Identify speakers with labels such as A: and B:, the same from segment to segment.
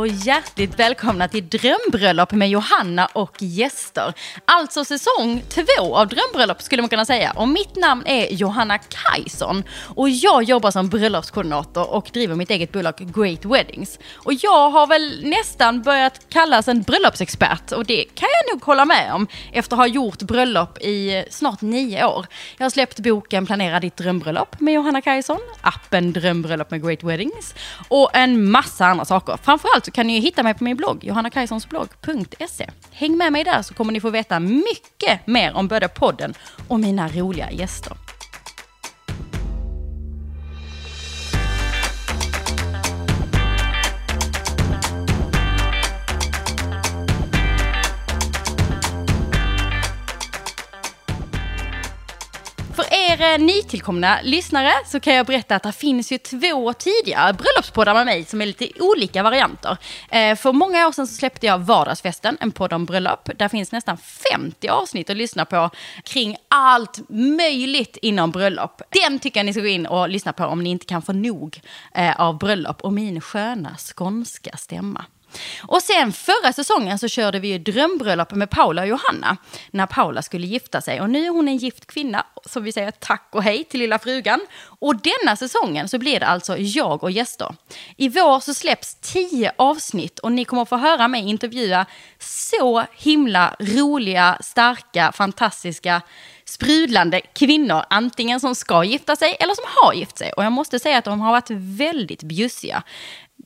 A: och hjärtligt välkomna till Drömbröllop med Johanna och gäster. Alltså säsong två av Drömbröllop skulle man kunna säga. Och mitt namn är Johanna Kajson och jag jobbar som bröllopskoordinator och driver mitt eget bolag Great Weddings. Och jag har väl nästan börjat kallas en bröllopsexpert och det kan jag nog hålla med om efter att ha gjort bröllop i snart nio år. Jag har släppt boken Planera ditt drömbröllop med Johanna Kajson, appen Drömbröllop med Great Weddings och en massa andra saker. Framförallt så kan ni ju hitta mig på min blogg, johannakajsonsblogg.se. Häng med mig där så kommer ni få veta mycket mer om både podden och mina roliga gäster. Er eh, nytillkomna lyssnare så kan jag berätta att det finns ju två tidigare bröllopspoddar med mig som är lite olika varianter. Eh, för många år sedan så släppte jag Vardagsfesten, en podd om bröllop. Där finns nästan 50 avsnitt att lyssna på kring allt möjligt inom bröllop. Den tycker jag ni ska gå in och lyssna på om ni inte kan få nog eh, av bröllop och min sköna skånska stämma. Och sen förra säsongen så körde vi ju drömbröllop med Paula och Johanna när Paula skulle gifta sig. Och nu är hon en gift kvinna, så vi säger tack och hej till lilla frugan. Och denna säsongen så blir det alltså jag och gäster. I vår så släpps tio avsnitt och ni kommer få höra mig intervjua så himla roliga, starka, fantastiska sprudlande kvinnor, antingen som ska gifta sig eller som har gift sig. Och jag måste säga att de har varit väldigt bjussiga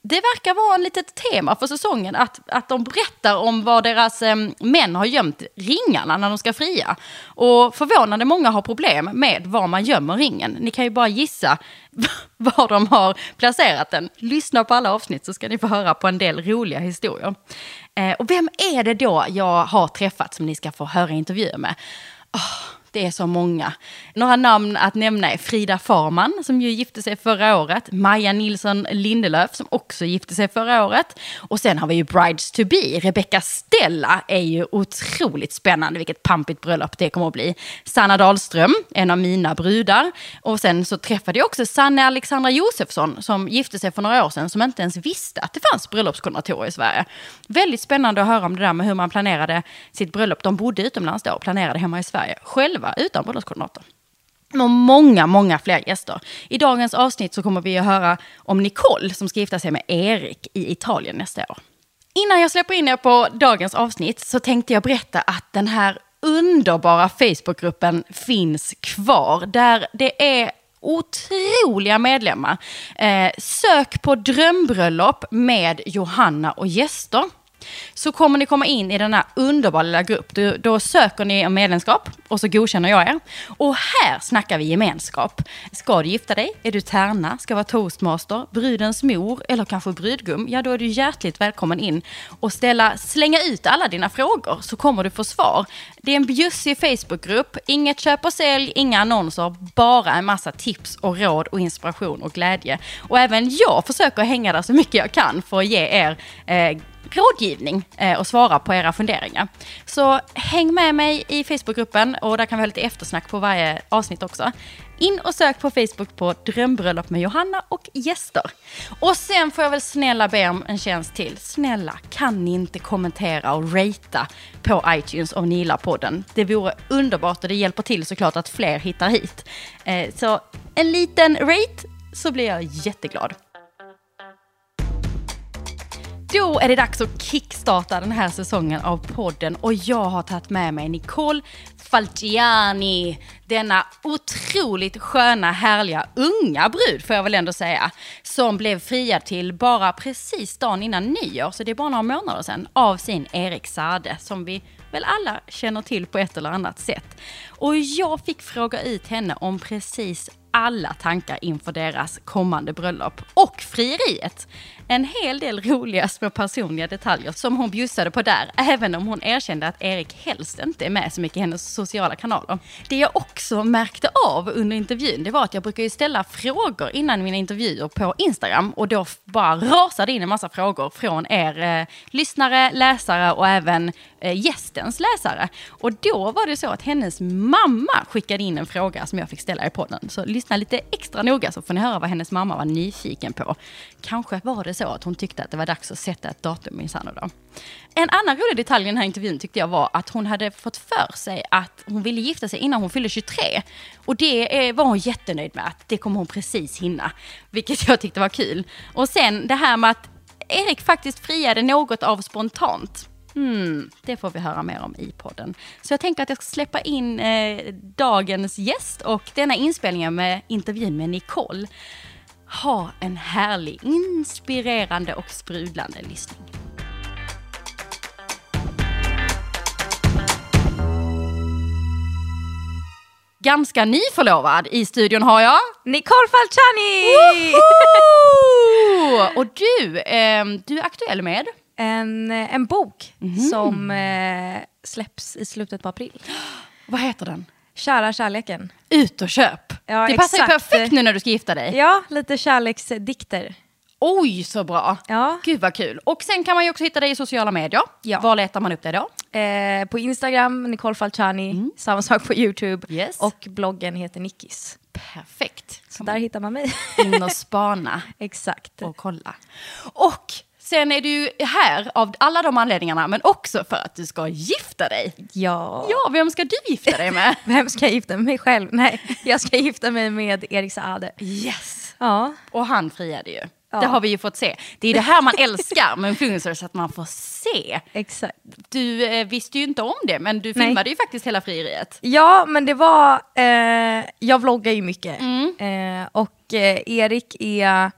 A: det verkar vara ett litet tema för säsongen att, att de berättar om var deras eh, män har gömt ringarna när de ska fria. Och förvånande många har problem med var man gömmer ringen. Ni kan ju bara gissa var de har placerat den. Lyssna på alla avsnitt så ska ni få höra på en del roliga historier. Eh, och vem är det då jag har träffat som ni ska få höra intervjuer med? Oh, det är så många. Några namn att nämna är Frida Farman som ju gifte sig förra året. Maja Nilsson Lindelöf som också gifte sig förra året. Och sen har vi ju Brides to be. Rebecca Stella är ju otroligt spännande. Vilket pampigt bröllop det kommer att bli. Sanna Dahlström, en av mina brudar. Och sen så träffade jag också Sanne Alexandra Josefsson som gifte sig för några år sedan som inte ens visste att det fanns bröllopskoordinatorer i Sverige. Väldigt spännande att höra om det där med hur man planerade sitt bröllop. De bodde utomlands då och planerade hemma i Sverige själva leva utan bröllopskoordinator. Och många, många fler gäster. I dagens avsnitt så kommer vi att höra om Nicole som ska gifta sig med Erik i Italien nästa år. Innan jag släpper in er på dagens avsnitt så tänkte jag berätta att den här underbara Facebookgruppen finns kvar. Där det är otroliga medlemmar. Eh, sök på drömbröllop med Johanna och gäster så kommer ni komma in i den här underbara lilla gruppen. Då, söker ni om medlemskap och så godkänner jag er. Och här snackar vi gemenskap. Ska du gifta dig? Är du tärna? Ska vara toastmaster? Brudens mor? Eller kanske brudgum? Ja, då är du hjärtligt välkommen in och ställa, slänga ut alla dina frågor så kommer du få svar. Det är en bjussig Facebookgrupp. Inget köp och sälj, inga annonser, bara en massa tips och råd och inspiration och glädje. Och även jag försöker hänga där så mycket jag kan för att ge er eh, rådgivning eh, och svara på era funderingar. Så häng med mig i Facebookgruppen och där kan vi ha lite eftersnack på varje avsnitt också. In och sök på Facebook på Drömbröllop med Johanna och gäster. Och sen får jag väl snälla be om en tjänst till. Snälla, kan ni inte kommentera och ratea på iTunes om ni gillar podden? Det vore underbart och det hjälper till såklart att fler hittar hit. Eh, så en liten rate så blir jag jätteglad. Då är det dags att kickstarta den här säsongen av podden och jag har tagit med mig Nicole Falciani. Denna otroligt sköna, härliga, unga brud får jag väl ändå säga. Som blev friad till bara precis dagen innan nyår, så det är bara några månader sedan, av sin Erik Sade som vi väl alla känner till på ett eller annat sätt. Och jag fick fråga ut henne om precis alla tankar inför deras kommande bröllop och frieriet. En hel del roliga små personliga detaljer som hon bjussade på där, även om hon erkände att Erik helst inte är med så mycket i hennes sociala kanaler. Det jag också märkte av under intervjun, det var att jag brukar ju ställa frågor innan mina intervjuer på Instagram och då bara rasade in en massa frågor från er eh, lyssnare, läsare och även Eh, gästens läsare. Och då var det så att hennes mamma skickade in en fråga som jag fick ställa i podden. Så lyssna lite extra noga så får ni höra vad hennes mamma var nyfiken på. Kanske var det så att hon tyckte att det var dags att sätta ett datum minsann då. En annan rolig detalj i den här intervjun tyckte jag var att hon hade fått för sig att hon ville gifta sig innan hon fyllde 23. Och det var hon jättenöjd med, att det kommer hon precis hinna. Vilket jag tyckte var kul. Och sen det här med att Erik faktiskt friade något av spontant. Hmm, det får vi höra mer om i podden. Så jag tänker att jag ska släppa in eh, dagens gäst och denna inspelningen med intervjun med Nicole. Ha en härlig, inspirerande och sprudlande lyssning. ganska nyförlovad. I studion har jag...
B: Nicole Falciani!
A: och du, eh, du är aktuell med?
B: En, en bok mm. som eh, släpps i slutet på april.
A: Vad heter den?
B: Kära kärleken.
A: Ut och köp! Ja, det passar ju perfekt nu när du ska gifta dig.
B: Ja, lite kärleksdikter.
A: Oj, så bra! Ja. Gud vad kul. Och sen kan man ju också hitta dig i sociala medier. Ja. Var letar man upp dig då?
B: Eh, på Instagram, Nicole Falciani. Mm. Samma sak på YouTube. Yes. Och bloggen heter Nickis.
A: Perfekt.
B: Så där hittar man mig.
A: In och spana.
B: Exakt.
A: Och kolla. Och sen är du här av alla de anledningarna, men också för att du ska gifta dig.
B: Ja.
A: Ja, vem ska du gifta dig med?
B: vem ska jag gifta mig med själv? Nej, jag ska gifta mig med Erik Saade.
A: Yes. Ja. Och han friade ju. Ja. Det har vi ju fått se. Det är det här man älskar med influencers, att man får se.
B: Exakt.
A: Du eh, visste ju inte om det, men du filmade Nej. ju faktiskt hela frieriet.
B: Ja, men det var... Eh, jag vloggar ju mycket. Mm. Eh, och eh, Erik är...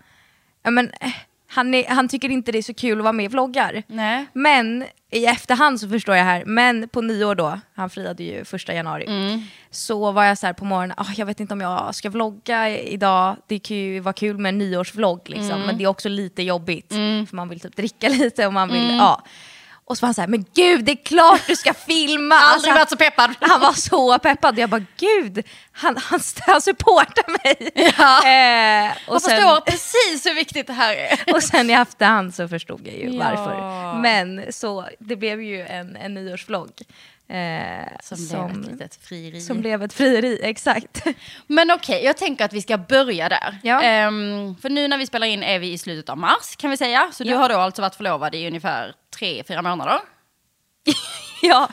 B: Men, eh, han, är, han tycker inte det är så kul att vara med i vloggar.
A: Nej.
B: Men i efterhand så förstår jag här, men på nyår då, han friade ju första januari, mm. så var jag så här på morgonen, oh, jag vet inte om jag ska vlogga idag, det kan ju vara kul med en nyårsvlogg liksom, mm. men det är också lite jobbigt, mm. för man vill typ dricka lite och man vill, mm. ja. Och så var han såhär, men gud det är klart du ska filma!
A: Aldrig alltså, varit så peppad.
B: Han var så peppad. Jag bara, gud, han, han, han supportar mig.
A: Ja. Eh, och jag sen, förstår precis hur viktigt det här är.
B: Och sen i efterhand så förstod jag ju ja. varför. Men så, det blev ju en, en nyårsvlogg.
A: Eh, som, som, blev ett litet frieri.
B: Som blev ett frieri, exakt.
A: Men okej, okay, jag tänker att vi ska börja där. Ja. Um, för nu när vi spelar in är vi i slutet av mars kan vi säga. Så ja. du har då alltså varit förlovad i ungefär tre, fyra månader.
B: ja,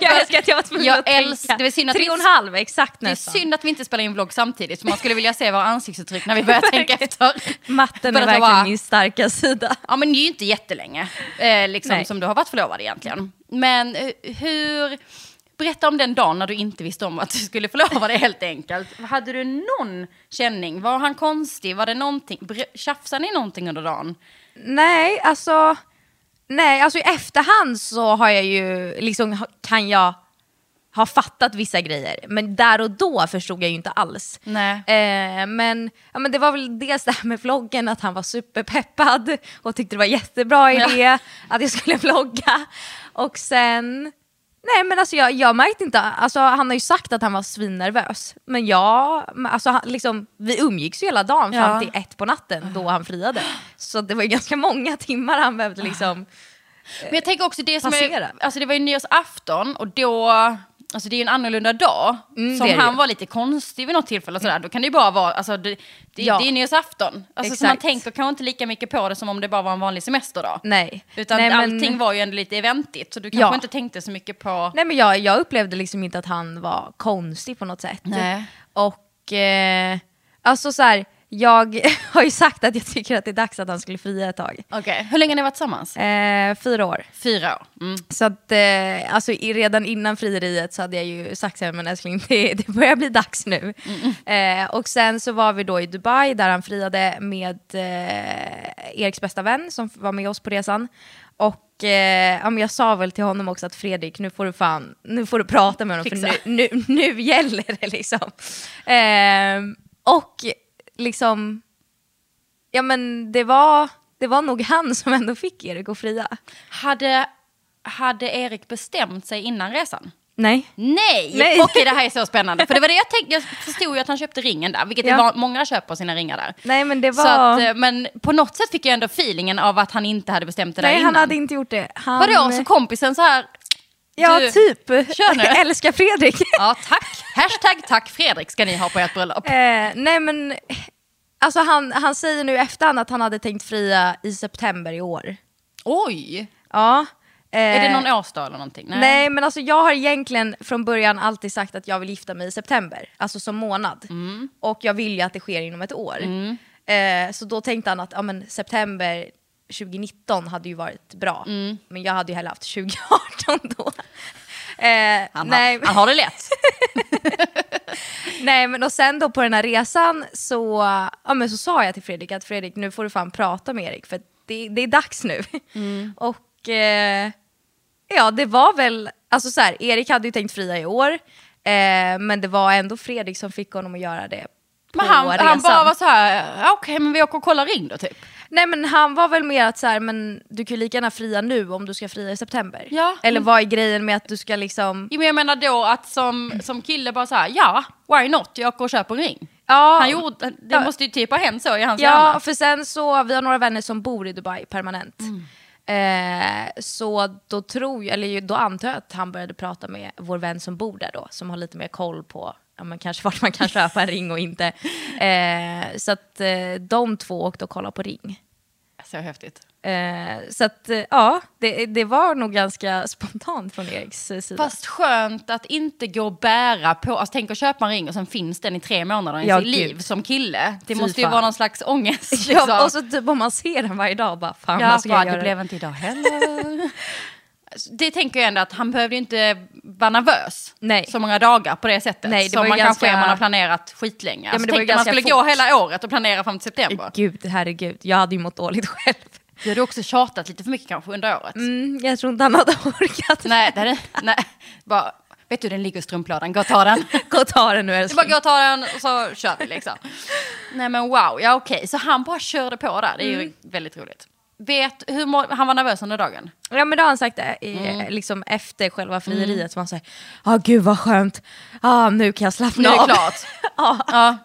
B: jag älskar att jag var tvungen
A: jag att tänka. Det
B: synd att Tre och en halv, exakt
A: nästan. Det är synd att vi inte spelar in vlogg samtidigt, för man skulle vilja se våra ansiktsuttryck när vi börjar tänka efter.
B: Matten är verkligen bara, min starka sida.
A: Ja men det är ju inte jättelänge eh, liksom, som du har varit förlovad egentligen. Men eh, hur... Berätta om den dagen när du inte visste om att du skulle förlova dig helt enkelt. Hade du någon känning? Var han konstig? Var det någonting? Tjafsade ni någonting under dagen?
B: Nej, alltså Nej, alltså i efterhand så har jag ju, liksom, kan jag ha fattat vissa grejer. Men där och då förstod jag ju inte alls.
A: Nej.
B: Eh, men, ja, men det var väl dels det här med vloggen, att han var superpeppad och tyckte det var jättebra idé ja. att jag skulle vlogga. Och sen Nej men alltså jag, jag märkte inte, alltså, han har ju sagt att han var svinnervös. Men jag, alltså, liksom, vi umgicks ju hela dagen ja. fram till ett på natten då han friade. Så det var ju ganska många timmar han behövde liksom
A: Men jag tänker också det som är, alltså det var ju nyårsafton och då Alltså det är en annorlunda dag. Mm, som han var lite konstig vid något tillfälle. Och sådär. Då kan det ju bara vara, alltså det, det, ja. det är nyårsafton. Alltså, så man tänker kanske inte lika mycket på det som om det bara var en vanlig semesterdag.
B: Nej.
A: Utan
B: Nej,
A: men... allting var ju ändå lite eventigt. Så du kanske ja. inte tänkte så mycket på...
B: Nej men jag, jag upplevde liksom inte att han var konstig på något sätt.
A: Nej.
B: Och eh, alltså så här, jag har ju sagt att jag tycker att det är dags att han skulle fria ett tag.
A: Okej, okay. hur länge har ni varit tillsammans?
B: Eh, fyra år.
A: Fyra år.
B: Mm. Så att, eh, alltså, redan innan frieriet så hade jag ju sagt så här, men älskling det, det börjar bli dags nu. Mm. Eh, och sen så var vi då i Dubai där han friade med eh, Eriks bästa vän som var med oss på resan. Och eh, jag sa väl till honom också att Fredrik, nu får du fan, nu får du prata med honom Fixa. för nu, nu, nu gäller det liksom. Eh, och liksom, ja men det var, det var nog han som ändå fick Erik att fria.
A: Hade, hade Erik bestämt sig innan resan?
B: Nej.
A: Nej! Nej. Okej, det här är så spännande. För det var det jag tänkte, jag förstod ju att han köpte ringen där, vilket ja. var, många köper sina ringar där.
B: Nej, men det var...
A: Att, eh, men på något sätt fick jag ändå feelingen av att han inte hade bestämt det
B: Nej,
A: där innan.
B: Nej, han hade inte gjort det. Han...
A: Vadå, så kompisen så här,
B: Ja,
A: Du,
B: typ.
A: kör nu.
B: Älskar Fredrik.
A: Ja, tack. Hashtag tack Fredrik ska ni ha på ert bröllop.
B: eh, nej men, alltså han, han säger nu efterhand att han hade tänkt fria i september i år.
A: Oj!
B: Ja.
A: Är det
B: eh,
A: någon årsdag eller någonting?
B: Nej. men alltså jag har egentligen från början alltid sagt att jag vill gifta mig i september, alltså som månad.
A: Mm.
B: Och jag vill ju att det sker inom ett år. Eh, så då tänkte han att ja, men september 2019 hade ju varit bra.
A: Mm.
B: Men jag hade ju hellre haft 2018 då. Eh,
A: Han,
B: nej,
A: har, han har det lätt.
B: nej men och sen då på den här resan så, ja, men så sa jag till Fredrik att Fredrik nu får du fan prata med Erik för det, det är dags nu.
A: Mm.
B: och eh, ja det var väl, alltså så här, Erik hade ju tänkt fria i år eh, men det var ändå Fredrik som fick honom att göra det
A: Men han,
B: resan.
A: han bara var så här, "Ja, okej men vi åker och kollar ring då typ.
B: Nej men han var väl mer att så här, men du kan ju lika gärna fria nu om du ska fria i september.
A: Ja.
B: Eller vad är grejen med att du ska liksom...
A: Jo, men jag menar då att som, som kille bara så här, ja, why not? Jag åker och köper en ring.
B: Ja,
A: Han gjorde, det måste ju typ ha hänt så i hans
B: Ja,
A: hjärna.
B: för sen så, vi har några vänner som bor i Dubai permanent. Eh, så då tror jag, eller då antar jag att han började prata med vår vän som bor där då, som har lite mer koll på ja, men kanske vart man kan köpa en ring och inte. Eh, så att eh, de två åkte och kollade på ring.
A: Så häftigt.
B: Eh, så att eh, ja, det, det var nog ganska spontant från Eriks eh, sida.
A: Fast skönt att inte gå och bära på, alltså tänk att köpa en ring och sen finns den i tre månader i
B: Ja,
A: sitt liv som kille. Det
B: Fy
A: måste ju
B: fan.
A: vara någon slags ångest. Liksom.
B: Ja, och så typ om man ser den varje dag, bara fan
A: Ja,
B: vad ska
A: bara,
B: jag
A: det
B: göra?
A: blev inte idag heller. det tänker jag ändå att han behövde ju inte vara nervös
B: Nej.
A: så många dagar på det sättet.
B: Nej, det
A: som
B: ju
A: man kanske
B: ganska-
A: om man har planerat skitlänge. Alltså,
B: det var
A: tänk
B: ju
A: om man skulle gå
B: fort.
A: hela året och planera fram till september.
B: Gud, herregud. Jag hade ju mått dåligt själv.
A: Du hade också tjatat lite för mycket kanske under året.
B: Mm, jag tror inte han hade orkat.
A: Nej, det hade, nej. Bara, vet du den ligger i strumplådan, gå och ta den.
B: Gå och ta den nu älskling.
A: bara gå och ta den och så kör vi liksom. Nej men wow, ja okej. Så han bara körde på där, det är ju
B: Mm.
A: väldigt roligt. Vet, hur må, han var nervös under dagen?
B: Ja men då har han sagt det, i,
A: Mm.
B: liksom efter själva frieriet. Så man säger, ja gud vad skönt, ah, nu kan jag
A: Nu
B: slappna
A: är det
B: av.
A: klart.
B: ja.
A: Ja.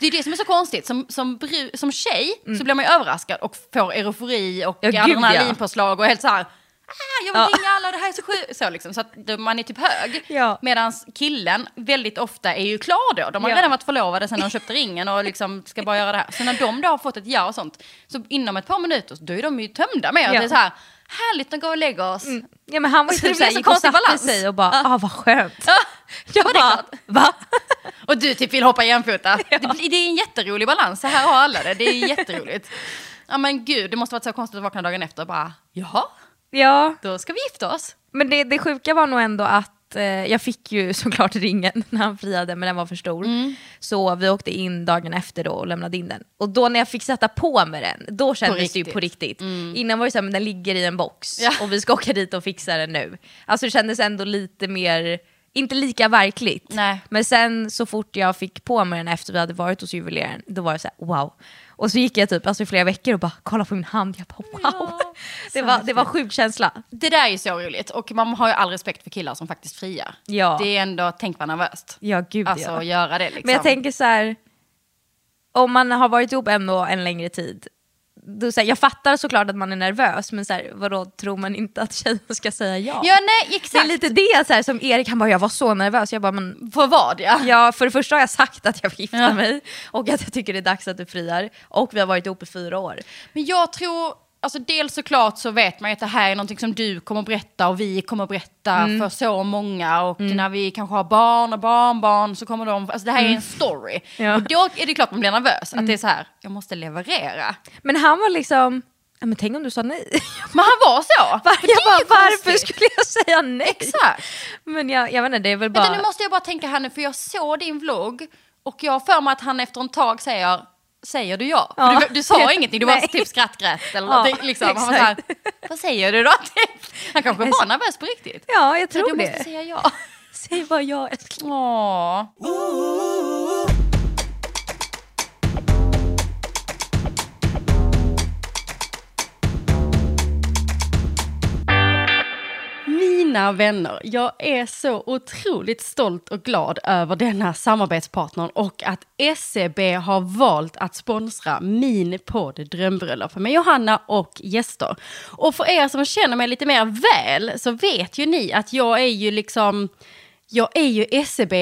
A: Det är det som är så konstigt, som, som, bru, som tjej så blir man ju överraskad och får eufori och
B: Mm. Ja,
A: adrenalinpåslag och helt så här. Ah, jag vill
B: Ja.
A: ringa alla, det här är så sjukt. Så, liksom, så att man är typ hög.
B: Ja.
A: Medan killen väldigt ofta är ju klar då. De har
B: Ja.
A: redan varit förlovade sen de köpte ringen och liksom ska bara göra det här. Så när de då har fått ett ja och sånt, så inom ett par minuter då är de ju tömda med att
B: Ja.
A: det är så här, härligt att gå och lägga oss.
B: ja men han var ju
A: det
B: typ såhär,
A: så
B: gick och satte
A: balans.
B: sig och bara, ah vad skönt.
A: Ja.
B: Jag
A: Ja, det är
B: bara, va?
A: Och du typ vill hoppa jämfota. Det, blir- det är en jätterolig balans, så här har alla det. Det är jätteroligt. Ja men gud, det måste varit så konstigt att vakna dagen efter och bara, jaha,
B: Ja,
A: då ska vi gifta oss.
B: men det, det sjuka var nog ändå att eh, jag fick ju såklart ringen när han friade men den var för stor.
A: Mm.
B: Så vi åkte in dagen efter då och lämnade in den. Och då när jag fick sätta på mig den, då kändes det ju på riktigt. Innan var det såhär, men den ligger i en box
A: Ja.
B: och vi ska åka dit och fixa den nu. Alltså det kändes ändå lite mer, inte lika verkligt.
A: Nej.
B: Men sen så fort jag fick på mig den efter vi hade varit hos juveleraren, då var det såhär wow. Och så gick jag typ alltså, i flera veckor och bara kolla på min hand, jag bara wow. det, var, det var sjuk känsla.
A: Det där är ju så roligt och man har ju all respekt för killar som faktiskt friar.
B: Ja.
A: Det är ändå, tänk vad nervöst.
B: Ja gud
A: Alltså
B: ja.
A: göra det liksom.
B: Men jag tänker så här, om man har varit ihop ändå en längre tid, då, så här, jag fattar såklart att man är nervös, men så här, vadå, tror man inte att tjejen ska säga ja?
A: Ja nej
B: det är
A: exakt.
B: lite det så här, som Erik, han bara jag var så nervös. Jag bara, men
A: För vad ja.
B: ja, för det första har jag sagt att jag vill gifta
A: Ja.
B: mig och att jag tycker det är dags att du friar. Och vi har varit ihop i fyra år.
A: Men jag tror, alltså dels såklart så vet man ju att det här är någonting som du kommer berätta och vi kommer berätta
B: Mm.
A: för så många. Och när vi kanske har barn och barnbarn så kommer de, alltså det här är en story.
B: Mm. Ja. Mm.
A: Och då är det klart man blir nervös, att det är så här, jag måste leverera.
B: Men han var liksom, ja, men tänk om du sa nej?
A: Men han var så!
B: jag
A: det är
B: bara, varför skulle jag säga nej?
A: Exakt.
B: Men jag, jag vet inte, det är väl bara...
A: Vänta nu måste jag bara tänka här nu, för jag såg din vlogg och jag har för mig att han efter en tag säger Säger du ja?
B: Ja.
A: Du, du sa ingenting, du var
B: Nej.
A: typ skrattgrät eller
B: Ja,
A: någonting. Liksom. Han var så här, vad säger du då? Typ. Han kanske var nervös på riktigt.
B: Ja, jag
A: Så
B: tror
A: du måste
B: det.
A: säga ja.
B: Säg bara ja älskling.
A: Åh. Mina vänner, jag är så otroligt stolt och glad över denna samarbetspartner och att SEB har valt att sponsra min podd Drömbröllop med Johanna och gäster. Och för er som känner mig lite mer väl så vet ju ni att jag är ju liksom, jag är ju SEB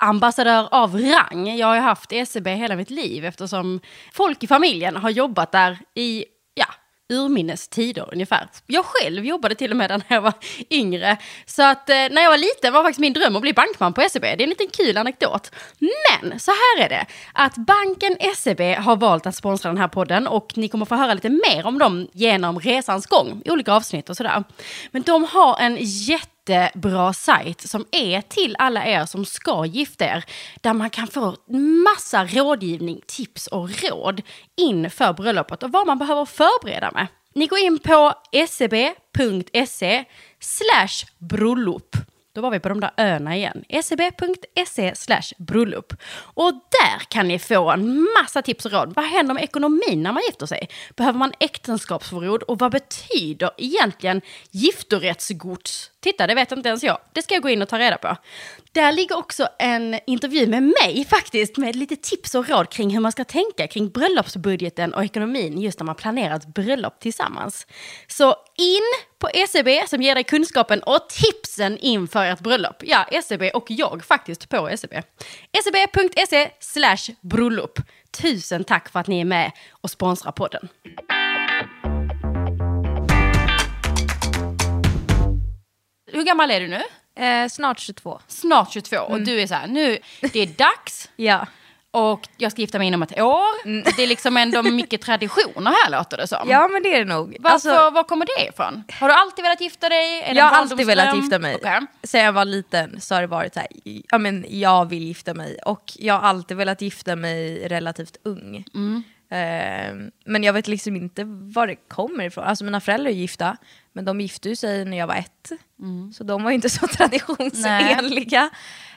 A: ambassadör av rang. Jag har ju haft SEB hela mitt liv eftersom folk i familjen har jobbat där i urminnes tider ungefär. Jag själv jobbade till och med där när jag var yngre. Så att eh, när jag var liten var faktiskt min dröm att bli bankman på SEB. Det är en liten kul anekdot. Men så här är det, att banken SEB har valt att sponsra den här podden och ni kommer få höra lite mer om dem genom resans gång i olika avsnitt och sådär. Men de har en jätte jättebra sajt som är till alla er som ska gifta er. Där man kan få massa rådgivning, tips och råd inför bröllopet och vad man behöver förbereda med. Ni går in på seb.se e slash bröllop. Då var vi på de där öarna igen. seb.se bröllop. Och där kan ni få en massa tips och råd. Vad händer med ekonomin när man gifter sig? Behöver man äktenskapsförord? Och vad betyder egentligen giftorättsgods? Titta, det vet inte ens jag. Det ska jag gå in och ta reda på. Där ligger också en intervju med mig faktiskt, med lite tips och råd kring hur man ska tänka kring bröllopsbudgeten och ekonomin just när man planerar ett bröllop tillsammans. Så in på SEB som ger dig kunskapen och tipsen inför ett bröllop. Ja, SEB och jag faktiskt på SEB. SEB.se slash bröllop. Tusen tack för att ni är med och sponsrar podden. Hur gammal är du nu?
B: Eh, snart 22.
A: Snart 22 och du är så här, nu, det är dags.
B: Ja.
A: Och jag ska gifta mig inom ett år.
B: Mm.
A: Det är liksom ändå mycket traditioner här låter det som.
B: Ja men det är det nog.
A: Varför,
B: Alltså,
A: var kommer det ifrån? Har du alltid velat gifta dig? Är
B: jag har alltid velat gifta mig.
A: Okej.
B: Sen jag var liten så har det varit så här, ja men jag vill gifta mig. Och jag har alltid velat gifta mig relativt ung.
A: Mm.
B: Eh, men jag vet liksom inte var det kommer ifrån. Alltså mina föräldrar är gifta, men de gifte sig när jag var ett.
A: Mm.
B: Så de var inte så traditionsenliga.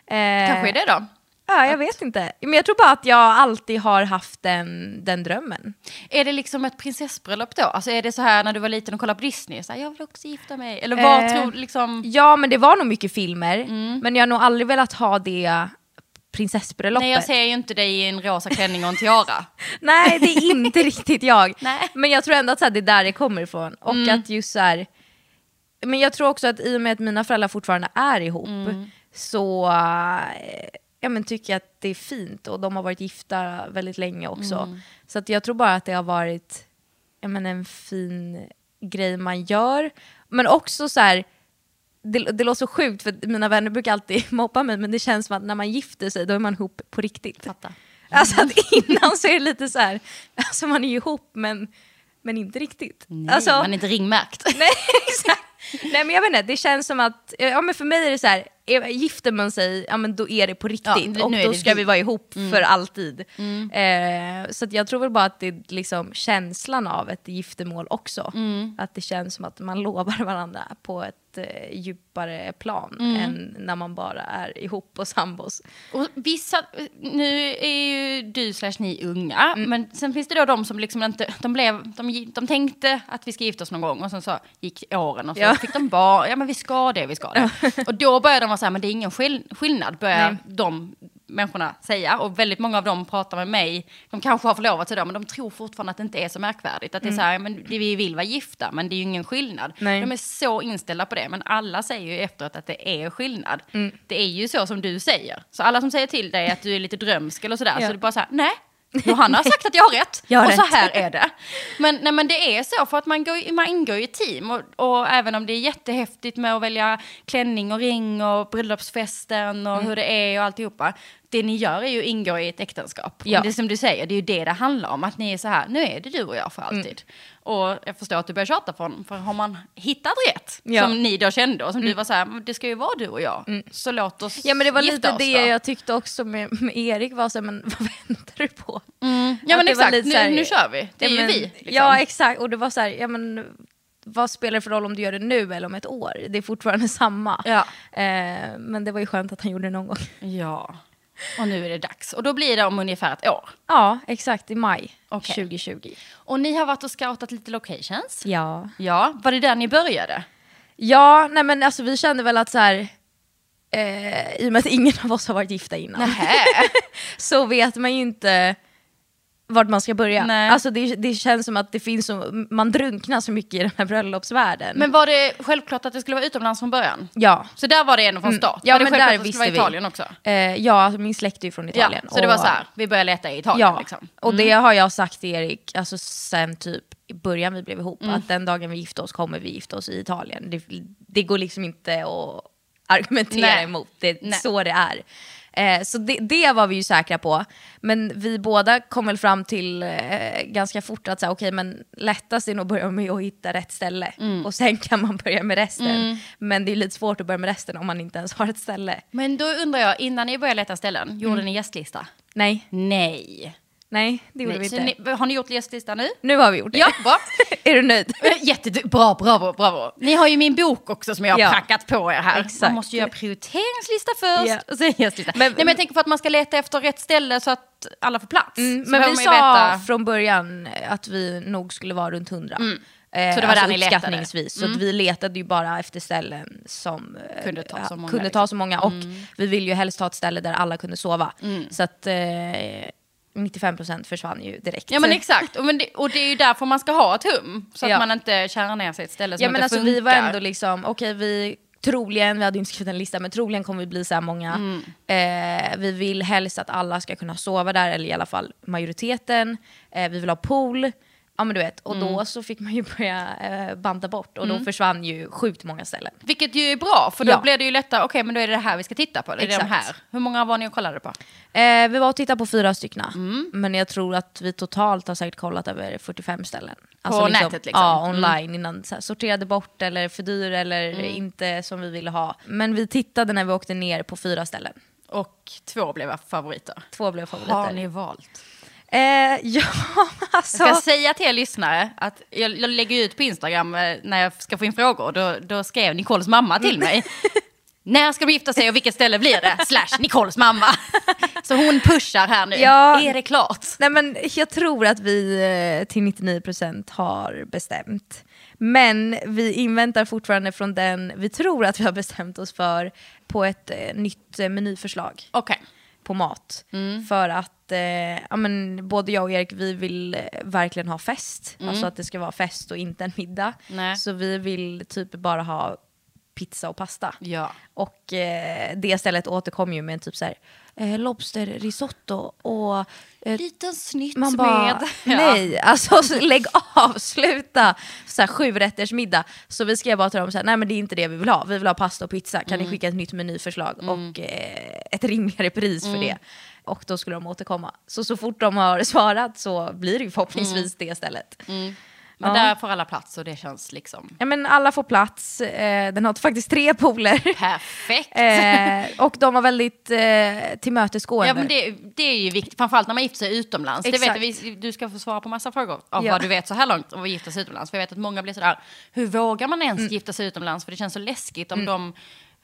B: Eh,
A: Kanske är det då?
B: Ja, jag vet inte. Men jag tror bara att jag alltid har haft den, den drömmen.
A: Är det liksom ett prinsessbröllop då? Alltså är det så här när du var liten och kollade på Disney, så här, jag vill också gifta mig? Eller vad
B: Eh,
A: tror du liksom?
B: Ja, men det var nog mycket filmer.
A: Mm.
B: Men jag har nog aldrig velat ha det prinsessbröllopet.
A: Nej jag ser ju inte dig i en rosa klänning och en tiara.
B: Nej, det är inte riktigt jag.
A: Nej. Mm.
B: Men jag tror ändå att så här, det är där det kommer ifrån. Och att just så här, Men jag tror också att i och med att mina föräldrar fortfarande är ihop
A: Mm.
B: så äh, ja, men tycker att det är fint. Och de har varit gifta väldigt länge också.
A: Mm.
B: Så att jag tror bara att det har varit ja, men en fin grej man gör. Men också så här det, det låter så sjukt för mina vänner brukar alltid mobba mig men det känns som att när man gifter sig då är man ihop på riktigt.
A: Fatta.
B: Alltså att innan så är det lite så här, alltså man är ju ihop men, men inte riktigt.
A: Nej,
B: alltså,
A: man är inte ringmärkt.
B: nej, exakt. nej men jag vet inte, det känns som att, ja men för mig är det så här, är- gifter man sig, ja men då är det på riktigt
A: nu
B: och då ska
A: vi.
B: vi vara ihop för alltid. Eh, så jag tror väl bara att det är liksom känslan av ett giftermål också. Att det känns som att man lovar varandra på ett eh, djupare plan än när man bara är ihop och sambos.
A: Och vissa, nu är ju du slash ni unga, men sen finns det då de som liksom inte, de blev, de, de tänkte att vi ska gifta oss någon gång och sen så gick åren och så
B: Ja.
A: fick de bara, ja men vi ska det, vi ska det. och då började de vara så här, men det är ingen skill- skillnad, börjar
B: Nej.
A: de människorna säga. Och väldigt många av dem pratar med mig, de kanske har förlovat sig då, men de tror fortfarande att det inte är så märkvärdigt. Att det är så här, men vi vill vara gifta, men det är ju ingen skillnad.
B: Nej.
A: De är så inställda på det, men alla säger ju efteråt att det är skillnad. Det är ju så som du säger. Så alla som säger till dig att du är lite drömsk eller sådär,
B: Ja.
A: så det är bara så här, nej. Johanna har sagt att jag har rätt
B: Jag har
A: och så
B: rätt.
A: här är det. Men, nej, men det är så för att man, går, man ingår i team och, och även om det är jättehäftigt med att välja klänning och ring och bröllopsfesten och
B: Mm.
A: hur det är och alltihopa. Det ni gör är ju att ingå i ett äktenskap.
B: Ja.
A: Och det är som du säger, det är ju det det handlar om. Att ni är så här, nu är det du och jag för
B: Mm.
A: alltid. Och jag förstår att du börjar tjata på honom, för har man hittat rätt,
B: Ja. Mm.
A: som ni då kände och som du var så här, "Men det ska ju vara du och jag, så låt oss
B: Ja men det var lite det
A: då."
B: jag tyckte också med, med Erik var så här, men vad väntar du på?
A: Ja
B: Att
A: men exakt, nu,
B: här-
A: nu kör vi. Det är
B: Ja,
A: ju
B: men-
A: vi. Liksom.
B: Ja exakt, och det var så här, ja men vad spelar det för roll om du gör det nu eller om ett år? Det är fortfarande samma.
A: Ja.
B: Eh, men det var ju skönt att han gjorde det någon gång.
A: Ja, och nu är det dags. Och då blir det om ungefär ett år.
B: Ja, exakt i maj
A: Okej.
B: 2020.
A: Och ni har varit och scoutat lite locations.
B: Ja.
A: Ja, var det där ni började?
B: Ja, nej men alltså vi kände väl att så här, eh, i och med att ingen av oss har varit gifta innan, så vet man ju inte vart man ska börja.
A: Nej.
B: Alltså det, det känns som att det finns så, man drunknar så mycket i den här bröllopsvärlden.
A: Men var det självklart att det skulle vara utomlands från början?
B: ja.
A: Så där var det ändå från start?
B: Ja,
A: var det
B: men
A: självklart
B: där
A: att det
B: visste
A: skulle
B: vi.
A: vara Italien också?
B: Eh, ja, alltså min släkt är ju från Italien.
A: Ja, så det var
B: och-
A: så här, vi började leta i Italien
B: Ja,
A: liksom.
B: och det har jag sagt till Erik alltså sen typ i början vi blev ihop, att den dagen vi gifte oss kommer vi gifta oss i Italien. Det, det går liksom inte att argumentera
A: Nej.
B: emot, det är så det är. Eh, så det, det var vi ju säkra på. Men vi båda kom väl fram till eh, ganska fort att okej, men lättast är nog att börja med att hitta rätt ställe. Och sen kan man börja med resten. Men det är lite svårt att börja med resten om man inte ens har ett ställe.
A: Men då undrar jag, innan ni började leta ställen, gjorde ni gästlista?
B: Nej,
A: Nej.
B: Nej det gjorde
A: Nej.
B: vi inte.
A: ni, har ni gjort gästlista nu?
B: Nu har vi gjort det.
A: Ja, bra.
B: är du nöjd?
A: Jättebra, bravo, bravo. Ni har ju min bok också som jag har
B: Ja.
A: prackat på er här.
B: Exakt.
A: Man måste göra prioriteringslista först
B: Ja.
A: och sen gästlista.
B: Men-
A: Nej, men jag tänker för att man ska leta efter rätt ställe så att alla får plats.
B: Mm, men vi sa
A: veta-
B: från början att vi nog skulle vara runt 100. Eh,
A: Mm. Så det var där ni letade? Mm.
B: Så vi letade ju bara efter ställen som eh,
A: Kunde ta så många, liksom.
B: ta så många. Och vi ville ju helst ha ett ställe där alla kunde sova.
A: Mm.
B: Så att eh, 95% försvann ju direkt.
A: Ja men exakt, och, men det, och det är ju därför man ska ha ett hum. Så att
B: Ja.
A: man inte kärar ner sig ett ställe som
B: Ja men
A: inte
B: alltså
A: funkar.
B: vi var ändå liksom, okej vi troligen, vi hade inte skrivit en lista, men troligen kommer vi bli så här många.
A: Mm.
B: Eh, vi vill helst att alla ska kunna sova där, eller i alla fall majoriteten. Eh, vi vill ha pool. Ja men du vet, och
A: Mm.
B: då så fick man ju börja eh, banta bort och då försvann ju sjukt många ställen.
A: Vilket ju är bra, för då
B: Ja.
A: blir det ju lättare, okej men då är det det här vi ska titta på. Det är de
B: Exakt.
A: här. Hur många var ni och kollade på?
B: Eh, vi var och tittade på fyra stycken,
A: Mm.
B: men jag tror att vi totalt har säkert kollat över 45 ställen. Alltså
A: nätet liksom?
B: Ja, online innan. Så här, sorterade bort eller för dyr eller
A: Mm.
B: inte som vi ville ha. Men vi tittade när vi åkte ner på fyra ställen.
A: Och två blev favoriter.
B: Två blev favoriter.
A: Har ni valt?
B: Eh, ja, alltså.
A: Jag ska säga till er lyssnare att jag, jag lägger ut på Instagram eh, när jag ska få in frågor. Då, då skrev Nicoles mamma till mig. När ska de gifta sig och vilket ställe blir det? Slash Nicoles mamma. Så hon pushar här nu.
B: Ja.
A: Är det klart?
B: Nej, men jag tror att vi eh, till 99% har bestämt. Men vi inväntar fortfarande från den vi tror att vi har bestämt oss för på ett eh, nytt menyförslag
A: Okej.
B: På mat.
A: Mm.
B: För att eh, ja, men, både jag och Erik vi vill eh, verkligen ha fest. Alltså att det ska vara fest och inte en middag.
A: Mm. Nej.
B: Så vi vill typ bara ha pizza och pasta.
A: Ja.
B: Och eh, det stället återkom ju med en typ så här, eh, lobsterrisotto och eh,
A: Liten snitt
B: man bara,
A: med...
B: nej, alltså så lägg av, sluta. Så här, sju rätters middag. Så vi skrev bara till dem så här, nej men det är inte det vi vill ha. Vi vill ha pasta och pizza. Kan
A: Mm.
B: ni skicka ett nytt menyförslag och eh, ett rimligare pris
A: Mm.
B: för det? Och då skulle de återkomma. Så så fort de har svarat så blir det ju förhoppningsvis det stället.
A: Men
B: Ja.
A: där får alla plats och det känns liksom
B: Ja, men alla får plats, eh, den har faktiskt tre pooler.
A: perfekt.
B: eh, och de var väldigt eh, tillmötesgående.
A: Ja men det, det är ju viktigt, framförallt när man gifter sig utomlands. Det vet
B: Exakt.
A: vi- du ska få svara på massa frågor av
B: Ja.
A: vad du vet så här långt om att gifta sig utomlands. För jag vet att många blir sådär, hur vågar man
B: Mm.
A: ens gifta sig utomlands? För det känns så läskigt om de,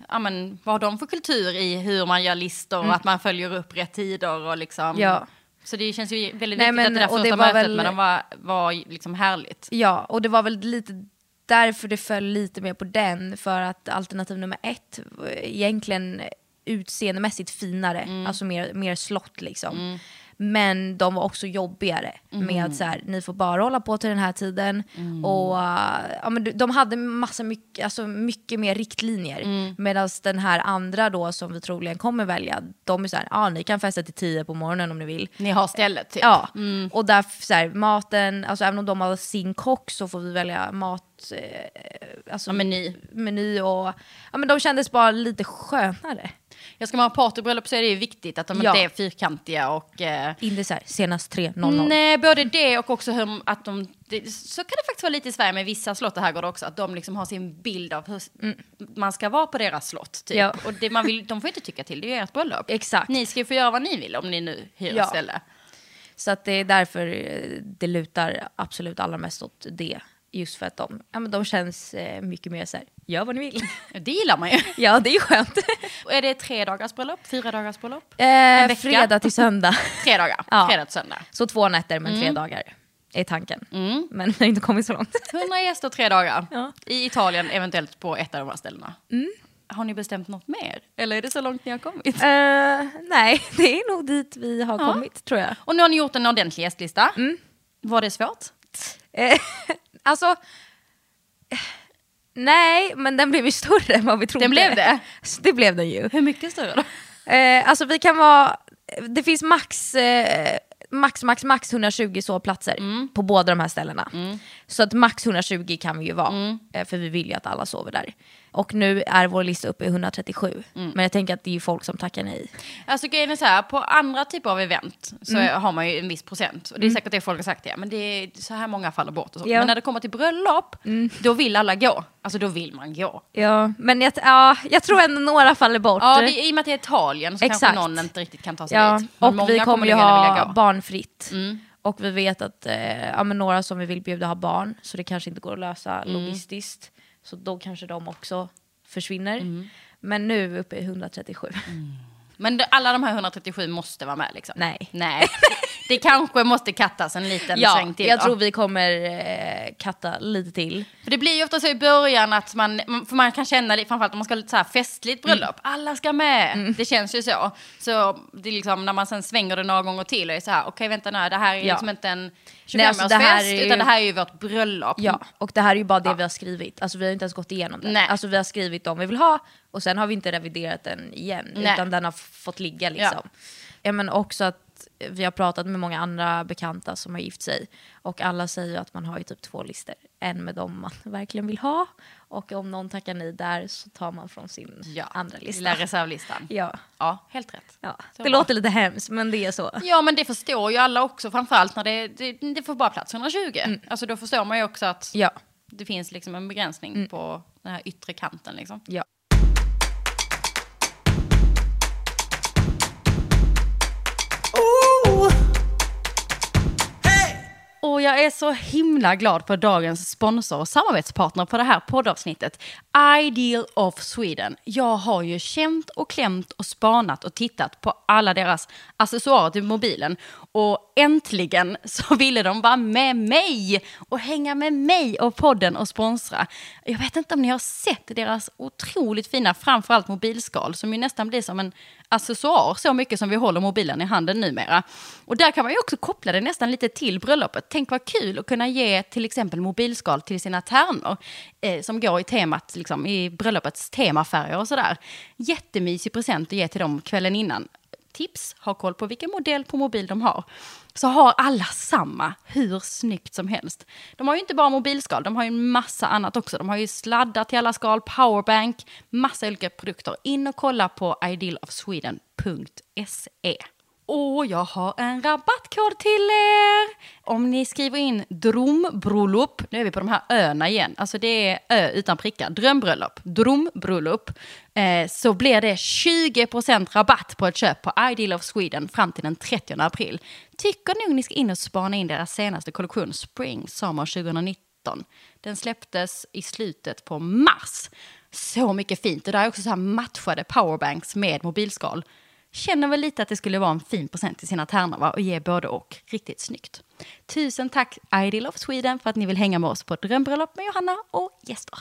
A: ja men vad har de för kultur i hur man gör listor och att man följer upp rätt tider och liksom.
B: Mm. Ja.
A: Så det känns ju väldigt
B: Nej,
A: viktigt
B: men-
A: att det där
B: det
A: första
B: var
A: mötet
B: väl-
A: med dem var, var liksom härligt.
B: Ja, och det var väl lite därför det föll lite mer på den. För att alternativ nummer ett egentligen utseendemässigt finare,
A: Mm.
B: alltså mer, mer slott liksom. Men de var också jobbigare
A: Mm.
B: med att så här, ni får bara hålla på till den här tiden. Och uh, ja, men de- de hade massa mycket, alltså mycket mer riktlinjer.
A: Mm.
B: Medan den här andra då som vi troligen kommer välja, de är så här, ja ni kan festa till tio på morgonen om ni vill.
A: Ni har stället typ.
B: Ja, och där så här, maten, alltså även om de har sin kock så får vi välja mat, eh, alltså
A: Ja, meny.
B: meny och, ja men de kändes bara lite skönare.
A: Jag ska man ha partybröllop så är det ju viktigt att de
B: Ja.
A: inte är fyrkantiga och eh,
B: Inte så här, senast 3.00.
A: Nej, både det och också hur att de... Det, så kan det faktiskt vara lite i Sverige med vissa slott och herrgårdar också. Att de liksom har sin bild av hur man ska vara på deras slott. Typ.
B: Ja.
A: Och det man vill, de får inte tycka till, det är ert bröllop.
B: Exakt.
A: Ni ska ju få göra vad ni vill om ni nu hyr
B: Ja.
A: ställe.
B: Så att det är därför eh, det lutar absolut allra mest åt det. Just för att de, ja, men de känns eh, mycket mer så här, gör vad ni vill.
A: Det gillar man ju.
B: ja, det är skönt.
A: Och är det tre dagars bröllop? Fyra dagars bröllop?
B: eh,
A: vecka?
B: fredag till söndag.
A: Tre dagar.
B: Ja.
A: Fredag till söndag.
B: Så två nätter men tre dagar. är tanken. Men vi har inte kommit så långt.
A: 100 gäster tre dagar.
B: Ja.
A: I Italien, eventuellt på ett av de här ställena. Har ni bestämt något mer? Eller är det så långt ni har kommit?
B: Eh, nej, det är nog dit vi har
A: Ja.
B: kommit tror jag.
A: Och nu har ni gjort en ordentlig gästlista. Var det svårt?
B: Alltså, nej, men den blev ju större än vad vi trodde.
A: Den blev det?
B: Det blev den ju.
A: Hur mycket större då?
B: Eh, alltså vi kan vara, det finns max, eh, max, max, max 120 sovplatser
A: Mm.
B: på båda de här ställena. Så att max 120 kan vi ju vara, eh, för vi vill ju att alla sover där. Och nu är vår lista uppe i 137.
A: Mm.
B: Men jag tänker att det är ju folk som tackar nej.
A: Alltså grejen är så här, på andra typer av event så har man ju en viss procent. Och det är säkert det folk har sagt, ja men det är så här många faller bort och så.
B: Ja.
A: Men när det kommer till bröllop, då vill alla gå. Alltså då vill man gå.
B: Ja, men jag, ja, jag tror ändå några faller bort.
A: Ja, det, i och med att det är Italien så kanske
B: Exakt.
A: någon inte riktigt kan ta sig
B: Ja,
A: dit. Men
B: och vi kommer ju ha
A: gå. Mm.
B: barnfritt. Och vi vet att eh, ja, men några som vi vill bjuda har barn, så det kanske inte går att lösa
A: Mm.
B: logistiskt. Så då kanske de också försvinner.
A: Mm.
B: Men nu är vi uppe i 137.
A: Men det, alla de här 137 måste vara med liksom?
B: Nej.
A: Nej. Det kanske måste kattas en liten
B: Ja,
A: sväng till
B: jag
A: då.
B: tror vi kommer eh, katta lite till.
A: För det blir ju ofta så i början att man, för man kan känna, det, framförallt om man ska ha lite så här festligt
B: Mm.
A: bröllop, alla ska med. Det känns ju så. Så det är liksom när man sen svänger det några gånger till och är så här, okej vänta nu, det här är
B: Ja.
A: liksom inte en 25-årsfest,
B: Nej, alltså, ju-
A: utan det här är ju vårt bröllop.
B: Ja, och det här är ju bara det vi har skrivit. Alltså vi har inte ens gått igenom det.
A: Nej.
B: Alltså vi har skrivit de vi vill ha och sen har vi inte reviderat den igen.
A: Nej.
B: Utan den har fått ligga liksom. Ja. men också att vi har pratat med många andra bekanta som har gift sig. Och alla säger att man har ju typ två listor. En med dem man verkligen vill ha. Och om någon tackar nej där så tar man från sin
A: Ja,
B: andra lista.
A: lilla reservlistan.
B: Ja.
A: Ja, helt rätt.
B: ja. Det låter lite hemskt men det är så.
A: Ja, men det förstår ju alla också, framförallt när det, det, det får bara plats 120.
B: Mm.
A: Alltså då förstår man ju också att
B: Ja.
A: det finns liksom en begränsning
B: Mm.
A: på den här yttre kanten. Liksom.
B: ja.
A: Och jag är så himla glad på dagens sponsor och samarbetspartner på det här poddavsnittet. Ideal of Sweden. Jag har ju känt och klämt och spanat och tittat på alla deras accessoarer till mobilen. Och äntligen så ville de vara med mig och hänga med mig och podden och sponsra. Jag vet inte om ni har sett deras otroligt fina, framförallt mobilskal, som ju nästan blir som en accessoar så mycket som vi håller mobilen i handen numera. Och där kan man ju också koppla det nästan lite till bröllopet. Tänk vad kul att kunna ge till exempel mobilskal till sina tärnor eh, som går i temat, liksom, i bröllopets temafärger och sådär. Jättemysig present att ge till dem kvällen innan. Tips, ha koll på vilken modell på mobil de har. Så har alla samma, hur snyggt som helst. De har ju inte bara mobilskal, de har ju en massa annat också. De har ju sladdar till alla skal, powerbank, massa olika produkter. In och kolla på idealofsweden.se. Och jag har en rabattkod till er! Om ni skriver in drömbröllop, nu är vi på de här öarna igen, alltså det är ö utan prickar, drömbröllop, drömbröllop, eh, så blir det 20% rabatt på ett köp på Ideal of Sweden fram till den 30 april. Tycker nog ni ska in och spana in deras senaste kollektion Spring Summer 2019. Den släpptes i slutet på mars. Så mycket fint. Och där är också så här matchade powerbanks med mobilskal. Känner väl lite att det skulle vara en fin present till sina tärnor va? och ge både och. Riktigt snyggt. Tusen tack Ideal of Sweden för att ni vill hänga med oss på drömbröllop med Johanna och gäster.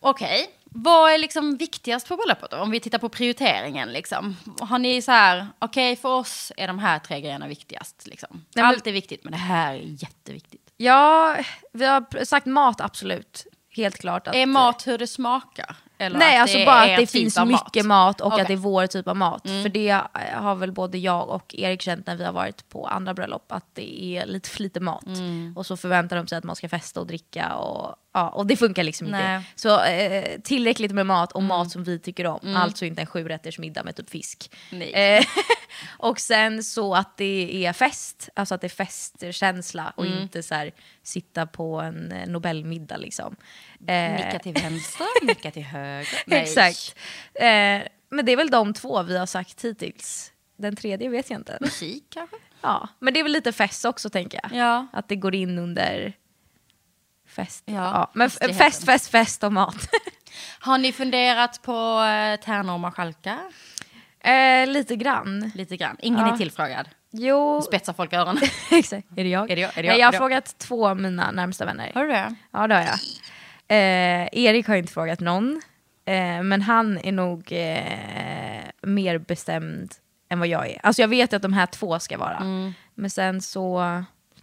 A: Okej, vad är liksom viktigast på bröllopet då? Om vi tittar på prioriteringen liksom. Har ni så här, okej för oss är de här tre grejerna viktigast liksom. Allt är viktigt men det här är jätteviktigt.
B: Ja, vi har sagt mat absolut. Helt klart. Att,
A: Är mat hur det smakar? Eller
B: Nej,
A: att
B: alltså
A: det
B: bara att det
A: typ
B: finns
A: av
B: mycket mat, och
A: Okej.
B: att det är vår typ av mat. För det eh, har väl både jag och Erik känt när vi har varit på andra bröllop, att det är lite för lite mat. Och så förväntar de sig att man ska festa och dricka och, ja, och det funkar liksom
A: Nej.
B: inte. Så eh, tillräckligt med mat och mat som vi tycker om. Alltså inte en sjurätters middag med typ fisk. Eh, och sen så att det är fest, alltså att det är festkänsla och inte så här, sitta på en eh, Nobelmiddag liksom. Eh,
A: Nicka till vänster, nicka till höger. Nej.
B: Exakt. Eh, men det är väl de två vi har sagt hittills. Den tredje vet jag inte.
A: Musik kanske?
B: Ja, men det är väl lite fest också tänker jag.
A: Ja.
B: Att det går in under fest.
A: Ja,
B: men f-
A: festigheten.
B: fest, fest, fest och mat.
A: Har ni funderat på eh, tärnor och marskalkar?
B: Eh, lite grann.
A: Lite grann. Ingen
B: Ja.
A: är tillfrågad.
B: Jo,
A: Spetsar folk öronen.
B: exakt. Är det jag?
A: Är det jag? Är det
B: Nej,
A: jag?
B: jag har frågat två av mina närmsta vänner.
A: Har du det?
B: Ja, det har jag. Eh, Erik har inte frågat någon. Eh, men han är nog eh, mer bestämd än vad jag är. Alltså jag vet att de här två ska vara.
A: Mm.
B: Men sen så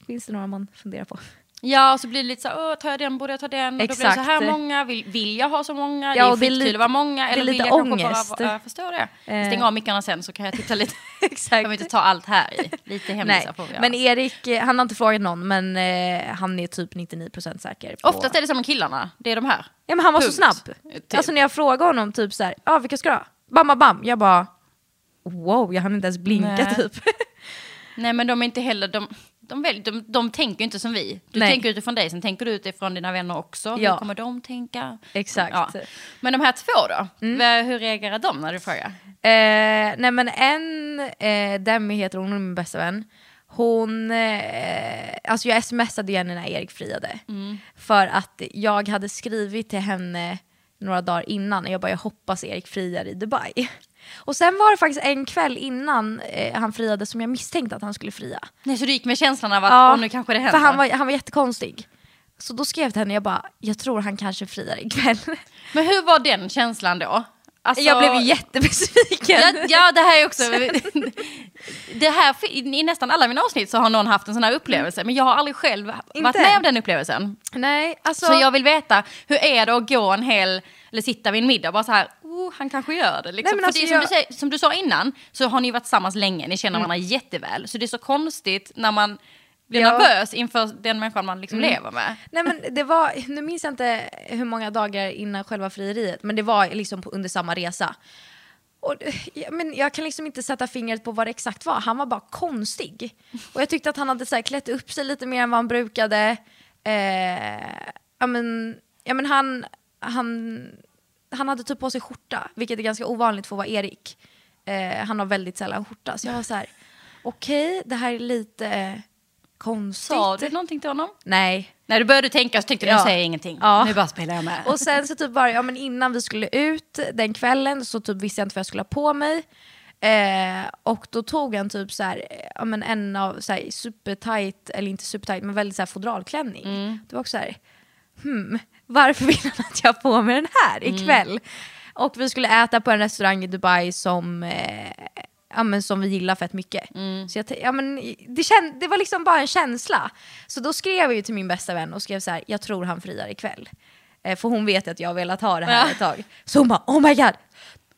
B: finns det några man funderar på.
A: Ja, och så blir det lite så här, "Åh, tar jag den, borde jag ta den? Och då blir det så
B: Exakt.
A: här många, vill, vill jag ha så många?
B: Ja,
A: det är
B: och det är
A: skitkul att vara många. Eller vill jag kanske
B: ångest.
A: bara, jag förstår det.
B: Eh.
A: Stäng av mickarna sen så kan jag titta lite.
B: Exakt.
A: Behöver inte ta allt här i. Lite hemlisar får vi göra.
B: men Erik, eh, han har inte frågat någon men eh, han är typ 99% säker. På...
A: Oftast är det som med killarna, det är de här.
B: Ja men han var så
A: Punkt.
B: snabb.
A: Typ.
B: Alltså när jag frågade honom typ så här, ja ah, vilka ska du ha? Bam, bam, bam. Jag bara, wow, jag hann inte ens blinka
A: Nej.
B: typ.
A: Nej men de är inte heller, de, de, väl, de, de tänker inte som vi. Du
B: Nej.
A: tänker utifrån dig, sen tänker du utifrån dina vänner också.
B: Ja.
A: Hur kommer de tänka?
B: Exakt.
A: Ja. Men de här två då?
B: Mm.
A: Hur reagerar de när du frågar?
B: Eh, nej men en, eh, Demi heter hon, hon är min bästa vän. Hon, eh, alltså jag smsade henne när Erik friade. För att jag hade skrivit till henne några dagar innan, och jag bara jag hoppas Erik friar i Dubai. Och sen var det faktiskt en kväll innan eh, han friade som jag misstänkte att han skulle fria.
A: Nej, så du gick med känslan av att
B: Ja,
A: nu kanske det händer?
B: För han var, han var jättekonstig. Så då skrev jag till henne, jag bara, jag tror han kanske friar ikväll.
A: Men hur var den känslan då? Alltså-
B: Jag blev jättebesviken.
A: Ja, ja, det här är också... det här, I nästan alla mina avsnitt så har någon haft en sån här upplevelse, men jag har aldrig själv varit
B: Inte?
A: med om den upplevelsen.
B: Nej, alltså...
A: Så jag vill veta, hur är det att gå en hel, eller sitta vid en middag och bara så här, han kanske gör det. Liksom.
B: Nej, alltså
A: det som,
B: jag-
A: du säger, som du sa innan, så har ni varit tillsammans länge, ni känner varandra jätteväl. Så det är så konstigt när man blir
B: Ja.
A: nervös inför den människan man liksom lever med.
B: Nej men det var, nu minns jag inte hur många dagar innan själva frieriet, men det var liksom på, under samma resa. Och, men jag kan liksom inte sätta fingret på vad det exakt var, han var bara konstig. Och jag tyckte att han hade så här, klätt upp sig lite mer än vad han brukade. Eh, ja, men, ja, men han, han, han hade typ på sig skjorta, vilket är ganska ovanligt för att vara Erik. Eh, han har väldigt sällan skjorta, så jag var så här, okej, det här är lite eh, konstigt.
A: Sa du någonting till honom?
B: Nej,
A: När du började tänka så tänkte du, nu
B: Ja.
A: säger jag ingenting.
B: Ja.
A: Nu bara spelar jag med.
B: Och sen så typ bara, ja men innan vi skulle ut den kvällen så typ visste jag inte vad jag skulle ha på mig. Eh, och då tog han typ så här, ja men en av så här supertight, eller inte supertight men väldigt så här fodralklänning. Det var också så här, hmm, varför vill han att jag har på mig den här ikväll? Och vi skulle äta på en restaurang i Dubai som eh, ja, men som vi gillar fett mycket. Så jag, ja, men det, känd, det var liksom bara en känsla. Så då skrev jag ju till min bästa vän och skrev så här, jag tror han friar ikväll. Eh, för hon vet att jag har velat ha det här
A: Ja.
B: ett tag. Så hon bara, oh my god,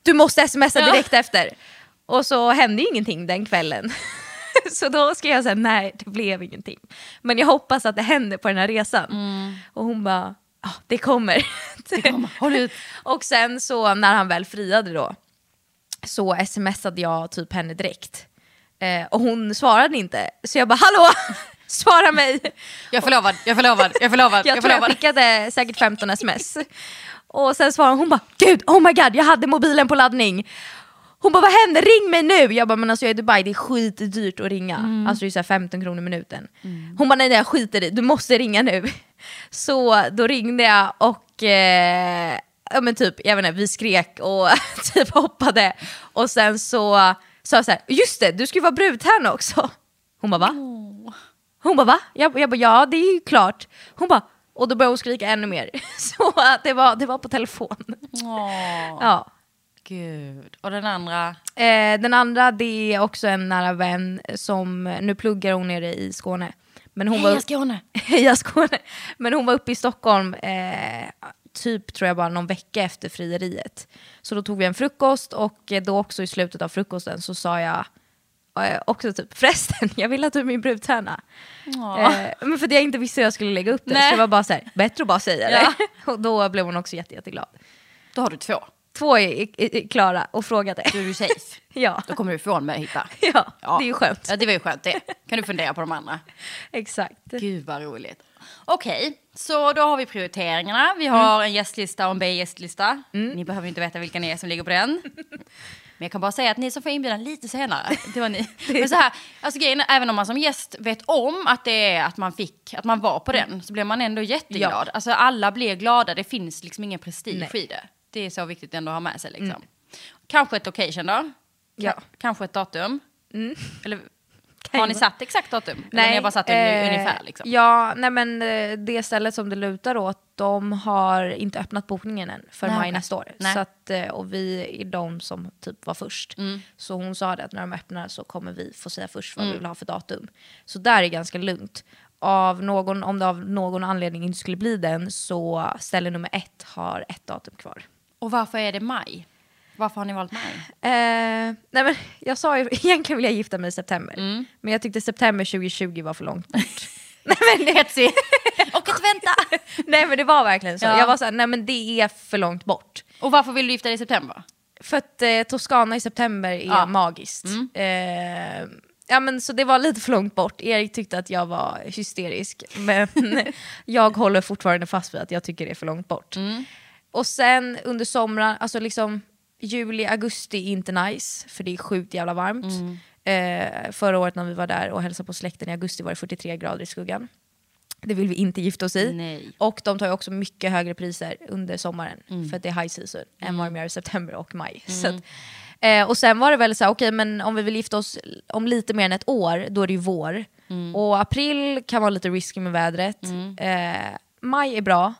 B: du måste smsa
A: Ja.
B: direkt efter. Och så hände ingenting den kvällen. så då skrev jag så här, nej det blev ingenting. Men jag hoppas att det händer på den här resan. Och hon bara, ja det kommer.
A: Håll ut.
B: Och sen så när han väl friade då så smsade jag typ henne direkt. Eh, och hon svarade inte. Så jag bara hallå, svara mig.
A: Jag är förlovad, jag är förlovad, jag är förlovad,
B: Jag,
A: jag
B: tror jag skickade säkert 15 sms. Och sen svarade hon, hon bara gud, oh my god, jag hade mobilen på laddning. Hon bara vad hände, ring mig nu! Jag bara men alltså jag är i Dubai, det är skitdyrt att ringa. Alltså det är så här 15 kronor minuten. Hon bara nej, nej jag skiter i, du måste ringa nu. Så då ringde jag och eh, ja men typ, jag vet inte, vi skrek och typ hoppade. Och sen så sa jag så här, just det, du ska ju vara brudtärna också. Hon bara va? Hon bara va? Jag, jag bara ja det är ju klart. Hon bara och då började hon skrika ännu mer. Så det var, det var på telefon.
A: Åh,
B: Ja.
A: gud. Och den andra?
B: Eh, den andra det är också en nära vän som, nu pluggar hon nere i Skåne. Men hon
A: Heja
B: var,
A: Skåne!
B: Heja Skåne! Men hon var uppe i Stockholm eh, typ tror jag bara någon vecka efter frieriet. Så då tog vi en frukost och då också i slutet av frukosten så sa jag eh, också typ förresten, jag vill att du är min brudtärna. Eh, men för att jag inte visste hur jag skulle lägga upp det.
A: Nej.
B: Så det var bara så här, bättre att bara säga
A: Ja.
B: det. Och då blev hon också jätte, jätteglad.
A: Då har du två.
B: Två är, är, är klara och frågade.
A: Då är du safe.
B: Ja.
A: Då kommer du ifrån mig Hitta.
B: ja, det är ju skönt.
A: Ja, det var ju skönt det. Kan du fundera på de andra.
B: Exakt.
A: Gud vad roligt. Okej, så då har vi prioriteringarna. Vi har en gästlista och en B-gästlista. Ni behöver inte veta vilka ni är som ligger på den. Men jag kan bara säga att ni som får inbjudan lite senare, det var ni. Men så här, alltså grejen är, även om man som gäst vet om att det är att man fick, att man var på den, så blir man ändå jätteglad. Alltså alla blir glada, det finns liksom ingen prestige
B: Nej.
A: i det. Det är så viktigt ändå att ha med sig liksom. Kanske ett occasion då?
B: Ja. Mm.
A: Kanske ett datum? Eller har ni satt exakt datum? Eller ni har bara satt
B: eh,
A: ungefär? Liksom?
B: Ja, nej men eh, det stället som det lutar åt, de har inte öppnat bokningen än för
A: Nej,
B: maj nästa år.
A: Nej.
B: Så att, eh, och vi är de som typ var först.
A: Mm.
B: Så hon sa det att när de öppnar så kommer vi få säga först vad
A: Mm.
B: vi vill ha för datum. Så där är ganska lugnt. Av någon, om det av någon anledning inte skulle bli den så ställe nummer ett har ett datum kvar.
A: Och varför är det maj? Varför har ni valt maj?
B: Eh, nej men jag sa ju, egentligen vill jag gifta mig i september.
A: Mm.
B: Men jag tyckte september 2020 var för långt bort.
A: Hetsig. och att vänta!
B: nej men det var verkligen så.
A: Ja.
B: Jag var såhär, nej men det är för långt bort.
A: Och varför vill du gifta dig i september?
B: För att eh, Toscana i september är
A: Ja. Mm.
B: magiskt. Eh, ja men så det var lite för långt bort. Erik tyckte att jag var hysterisk. Men jag håller fortfarande fast vid att jag tycker det är för långt bort.
A: Mm.
B: Och sen under somrar, alltså liksom juli, augusti inte nice. För det är sjukt jävla varmt.
A: Mm.
B: Eh, förra året när vi var där och hälsade på släkten i augusti var det 43 grader i skuggan. Det vill vi inte gifta oss i.
A: Nej.
B: Och de tar ju också mycket högre priser under sommaren
A: Mm.
B: för att det är high season än vad de gör i september och maj. Så att, eh, och sen var det väl så här, okej men om vi vill gifta oss om lite mer än ett år, då är det ju vår.
A: Mm.
B: Och april kan vara lite risky med vädret. Eh, maj är bra.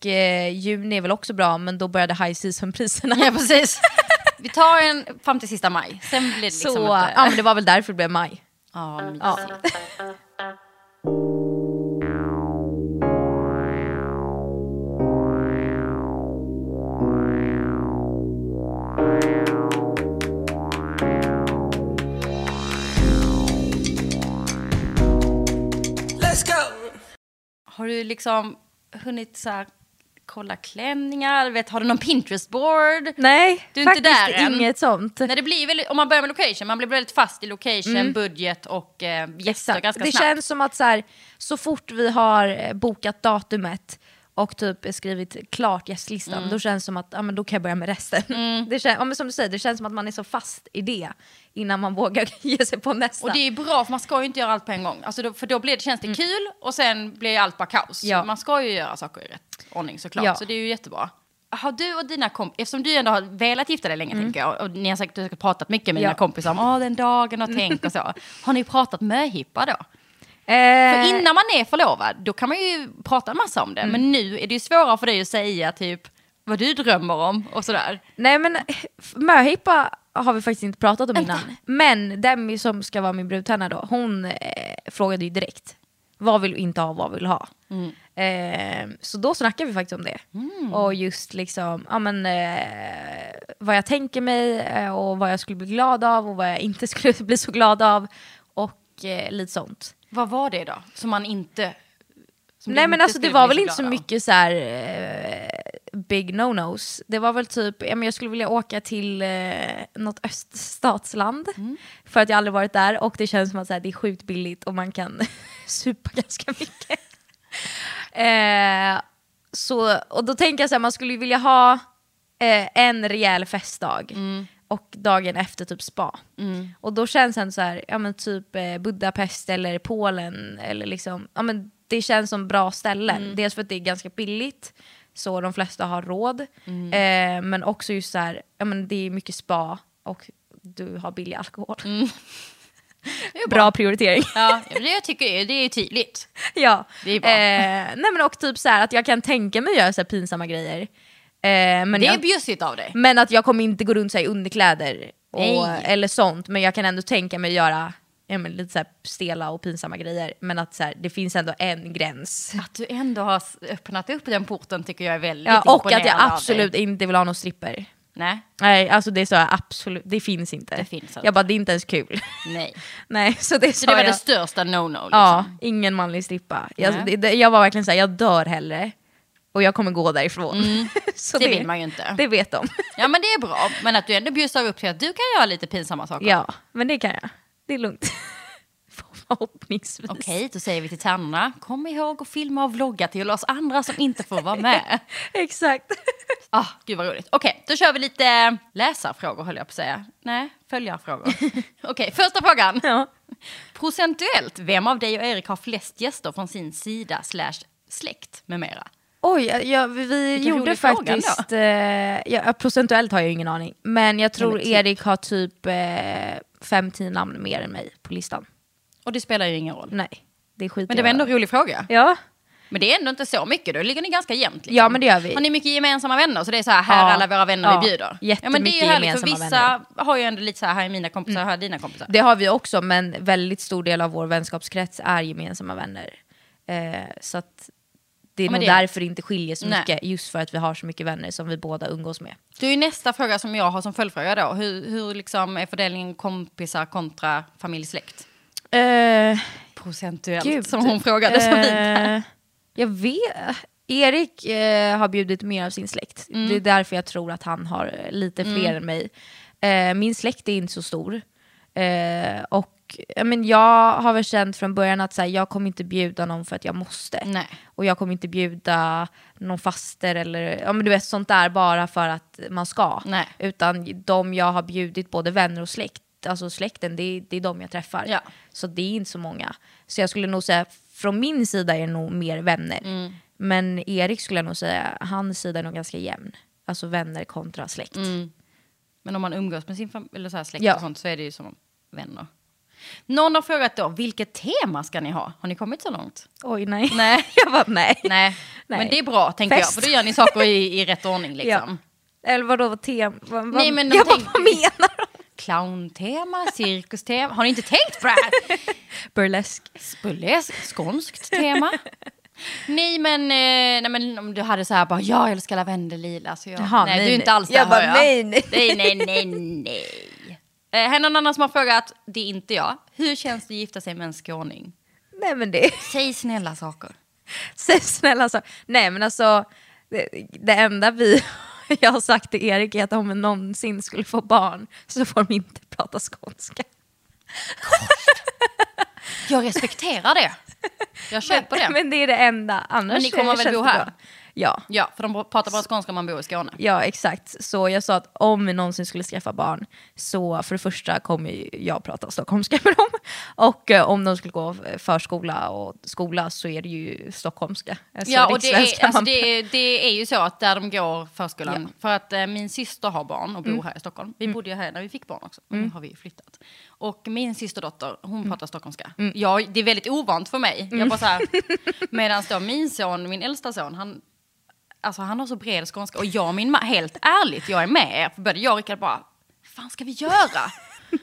B: Och eh, juni är väl också bra, men då började high season-priserna.
A: Ja, precis. Vi tar en fram till sista maj. Sen blir det liksom
B: Så
A: inte...
B: ja, men det var väl därför det blev maj.
A: Ja,
B: Ja.
A: mysigt.
C: Let's go!
A: Har du liksom hunnit så här, kolla klänningar? Vet, har du någon Pinterest-board?
B: Nej,
A: Du är inte
B: faktiskt
A: där än.
B: inget sånt.
A: Nej, det blir väldigt, om man börjar med location, man blir väldigt fast i location, budget och eh, gäster ganska
B: det
A: snabbt.
B: känns som att så, här, så fort vi har eh, bokat datumet och typ skrivit klart gästlistan,
A: Mm.
B: då känns det som att ja, men då kan jag börja med resten. Det kän, ja, men som du säger, det känns som att man är så fast i det innan man vågar ge sig på nästa.
A: Och det är ju bra för man ska ju inte göra allt på en gång. Alltså då, för då blir det, känns det kul och sen blir allt bara kaos.
B: Mm. Ja.
A: Man ska ju göra saker i rätt ordning såklart.
B: Ja.
A: Så det är ju jättebra. Har du och dina kompisar, eftersom du ändå har velat gifta dig länge tänker jag, och ni har säkert, pratat mycket med
B: Mm. Ja.
A: dina kompisar om den dagen och tänk och så. Har ni pratat möhippa då?
B: Eh,
A: För innan man är förlovad, då kan man ju prata en massa om det.
B: Mm.
A: Men nu är det ju svårare för dig att säga typ vad du drömmer om och sådär.
B: Nej men möhippa har vi faktiskt inte pratat om innan. Men Demi som ska vara min brudtärna då, hon eh, frågade ju direkt. Vad vill du inte ha, vad vill du ha?
A: Mm.
B: Eh, så då snackar vi faktiskt om det. Och just liksom, ja men eh, vad jag tänker mig eh, och vad jag skulle bli glad av och vad jag inte skulle bli så glad av. Och eh, lite sånt.
A: Vad var det då? Som man inte... som
B: Nej men alltså det var väl inte så mycket så här eh, big no-nos. Det var väl typ, ja, men jag skulle vilja åka till eh, något öststatsland.
A: Mm.
B: För att jag aldrig varit där och det känns som att så här, det är sjukt billigt och man kan supa ganska mycket. eh, så, och då tänker jag så här, man skulle ju vilja ha eh, en rejäl festdag.
A: Mm.
B: Och dagen efter typ spa. Och då känns det så här, ja men typ eh, Budapest eller Polen eller liksom, ja men det känns som bra ställen.
A: Mm.
B: Dels för att det är ganska billigt, så de flesta har råd.
A: Mm.
B: Eh, men också just så här, ja men det är mycket spa och du har billig alkohol.
A: Mm. Är
B: Bra prioritering.
A: Ja, det jag tycker det är tydligt.
B: ja.
A: Det är bra.
B: Eh, nej men och typ så här att jag kan tänka mig att göra så pinsamma grejer. Eh, men,
A: Det är
B: jag,
A: bjussigt av dig.
B: men att jag kommer inte gå runt så i underkläder och, eller sånt. Men jag kan ändå tänka mig att göra ja, men lite så stela och pinsamma grejer. Men att så här, det finns ändå en gräns.
A: Att du ändå har öppnat upp den porten tycker jag är väldigt
B: Ja, och att jag absolut inte vill ha någon stripper.
A: Nej,
B: Nej, alltså det så här, absolut, det finns inte.
A: Det finns inte.
B: Jag bara, det är inte ens kul.
A: nej.
B: Nej, så det
A: Så
B: sa
A: det var
B: jag.
A: det största no-no liksom.
B: Ja, ingen manlig strippa. Jag, det, jag var verkligen såhär, jag dör hellre. Och jag kommer gå därifrån. så
A: Mm. Det vill man ju inte.
B: Det vet de.
A: Ja men det är bra, men att du ändå bjussar upp till att du kan göra lite pinsamma saker.
B: ja, men det kan jag. Det är lugnt. Förhoppningsvis.
A: Okej, då säger vi till tärnorna, kom ihåg att filma och vlogga till oss andra som inte får vara med.
B: Exakt.
A: Ah, gud vad roligt. Okej, då kör vi lite läsarfrågor höll jag på att säga. Nej, följarfrågor. Okej, första frågan.
B: ja.
A: Procentuellt, vem av dig och Erik har flest gäster från sin sida slash släkt med mera?
B: Oj, ja, vi
A: Vilken
B: gjorde faktiskt... Eh, ja, procentuellt har jag ingen aning. Men jag tror
A: men typ.
B: Erik har typ eh, fem, tio namn mer än mig på listan.
A: Och det spelar ju ingen roll.
B: Nej, det skiter
A: Men det var ändå en rolig fråga.
B: Ja,
A: Men det är ändå inte så mycket, då ligger ni ganska jämnt. Liksom.
B: Ja, men det gör vi.
A: Har ni mycket gemensamma vänner? Så det är så här, här är
B: Ja.
A: alla våra vänner
B: Ja,
A: vi bjuder.
B: jättemycket
A: men det är ju härligt, för vissa har ju ändå lite så här, här är mina kompisar, här är dina kompisar.
B: det har vi också, men väldigt stor del av vår vänskapskrets är gemensamma vänner. Eh, så att det är
A: Ja,
B: nog
A: det-
B: därför det inte skiljer så
A: Nej.
B: mycket, just för att vi har så mycket vänner som vi båda umgås med.
A: Det är nästa fråga som jag har som följdfråga då. Hur, hur liksom är fördelningen kompisar kontra familj-släkt?
B: Eh,
A: Procentuellt,
B: Gud.
A: som hon frågade så fint.
B: Eh, jag vet. Erik eh, har bjudit mer av sin släkt.
A: Mm.
B: Det är därför jag tror att han har lite fler än mig. Min släkt är inte så stor. Eh, och men jag har väl känt från början att så här, jag kommer inte bjuda någon för att jag måste.
A: Nej.
B: Och jag kommer inte bjuda någon faster eller ja, men du vet, sånt där bara för att man ska.
A: Nej.
B: Utan de jag har bjudit, både vänner och släkt, alltså släkten, det är, det är de jag träffar.
A: Ja.
B: Så det är inte så många. Så jag skulle nog säga, från min sida är det nog mer vänner.
A: Mm.
B: Men Erik skulle jag nog säga, hans sida är nog ganska jämn. Alltså vänner kontra släkt.
A: Men om man umgås med sin eller så släkt
B: Ja.
A: och sånt så är det ju som vänner. Någon har frågat då, vilket tema ska ni ha? Har ni kommit så långt?
B: Oj nej.
A: Nej.
B: jag bara nej.
A: Nej,
B: Nej.
A: men det är bra tänker jag,
B: Fest.
A: för då gör ni saker i, i rätt ordning liksom.
B: Eller vadå, vad tema? Vad,
A: Nej, men
B: jag bara, vad menar du?
A: Clowntema, cirkustema. Har ni inte tänkt på det här?
B: Burlesk.
A: Burlesk, skånskt tema. Nej men, eh, nej men om du hade så här bara, jag älskar lavendellila. Så jag,
B: Jaha,
A: nej,
B: nej,
A: du är inte alls där
B: Jag bara, nej, nej.
A: nej, nej, nej, nej. Eh, här är någon annan som har frågat, det är inte jag. Hur känns det att gifta sig med en skåning?
B: Nej men det...
A: Säg snälla saker.
B: Säg snälla så. Nej men alltså, det, det enda vi, jag har sagt till Erik är att om vi någonsin skulle få barn så får de inte prata skånska.
A: Jag respekterar det. Jag köper det.
B: Men det är det enda, annars
A: Men ni kommer väl bo här?
B: bra. Ja.
A: Ja, för de pratar bara skånska om man bor i Skåne.
B: Ja exakt, så jag sa att om vi någonsin skulle skaffa barn så för det första kommer jag prata stockholmska med dem och eh, om de skulle gå förskola och skola så är det ju stockholmska. Alltså
A: Ja, och det är, alltså det, är, det är ju så att där de går förskolan, för att eh, min syster har barn och bor
B: Mm.
A: här i Stockholm. Vi bodde ju här när vi fick barn också, men nu har vi flyttat. Och min systerdotter, hon
B: Mm.
A: pratar stockholmska. Ja, det är väldigt ovant för mig. Jag bara så här, medan då min son, min äldsta son, han, alltså han har så bred skånska. Och jag och min mamma, helt ärligt, jag är med er. För både jag och Rickard bara, vad fan ska vi göra?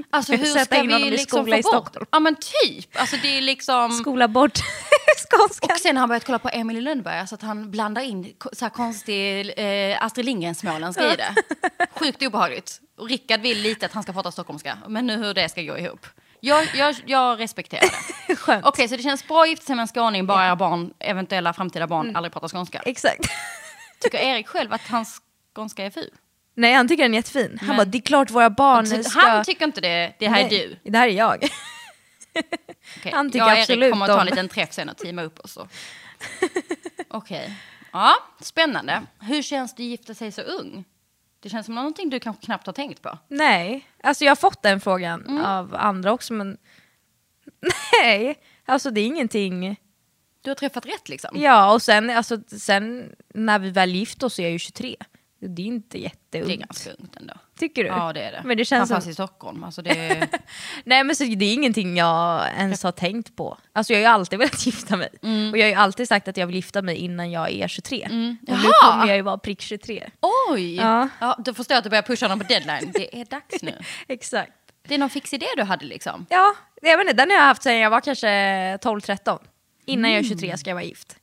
A: Alltså hur
B: Sätta
A: ska
B: in
A: vi liksom
B: skola
A: få
B: i
A: bort?
B: Stockholm.
A: Ja men typ, alltså det är liksom...
B: Skola bort skånska.
A: Och sen har han börjat kolla på Emily Lönneberga så att han blandar in så här konstig eh, Astrid Lindgren-småländska i det. Sjukt obehagligt. Och Rickard vill lite att han ska prata stockholmska, men nu hur det ska gå ihop. Jag, jag, jag respekterar det.
B: Skönt.
A: Okej, så det känns bra att gifta sig med en skåning, bara era barn, eventuella framtida barn,
B: Mm.
A: aldrig pratar skånska.
B: Exakt.
A: Tycker Erik själv att hans skånska är ful?
B: Nej han tycker den är jättefin. Han
A: Men-
B: bara, det är klart våra barn
A: Så
B: ska...
A: Han tycker inte det, det här är
B: Nej,
A: du.
B: Det här är jag.
A: Okej,
B: Han tycker
A: jag och Erik
B: absolut
A: kommer att ta en
B: om-
A: liten träff sen och teama upp oss. då. Okej. Ja, spännande. Hur känns det att gifta sig så ung? Det känns som någonting du kanske knappt har tänkt på.
B: Nej, alltså jag har fått den frågan
A: Mm.
B: av andra också men nej, alltså det är ingenting.
A: Du har träffat rätt liksom.
B: Ja och sen, alltså, sen när vi väl gift oss så är jag ju 23. Det är inte jätteungt.
A: Det är ganska ungt ändå.
B: Tycker du?
A: Ja, det är det.
B: Men det känns
A: Framförallt
B: som,
A: i Stockholm. Alltså det
B: nej men så det är ingenting jag ens har tänkt på. Alltså jag har ju alltid velat gifta mig.
A: Mm.
B: Och jag har ju alltid sagt att jag vill gifta mig innan jag är 23. Och nu kommer jag ju vara prick 23.
A: Oj!
B: Ja.
A: Ja. då förstår jag att du börjar pusha honom på deadline. Det är dags nu.
B: Exakt.
A: Det är någon fix idé du hade liksom.
B: Ja, jag vet inte, den har jag haft sedan jag var kanske 12-13. Innan jag är 23 ska jag vara gift.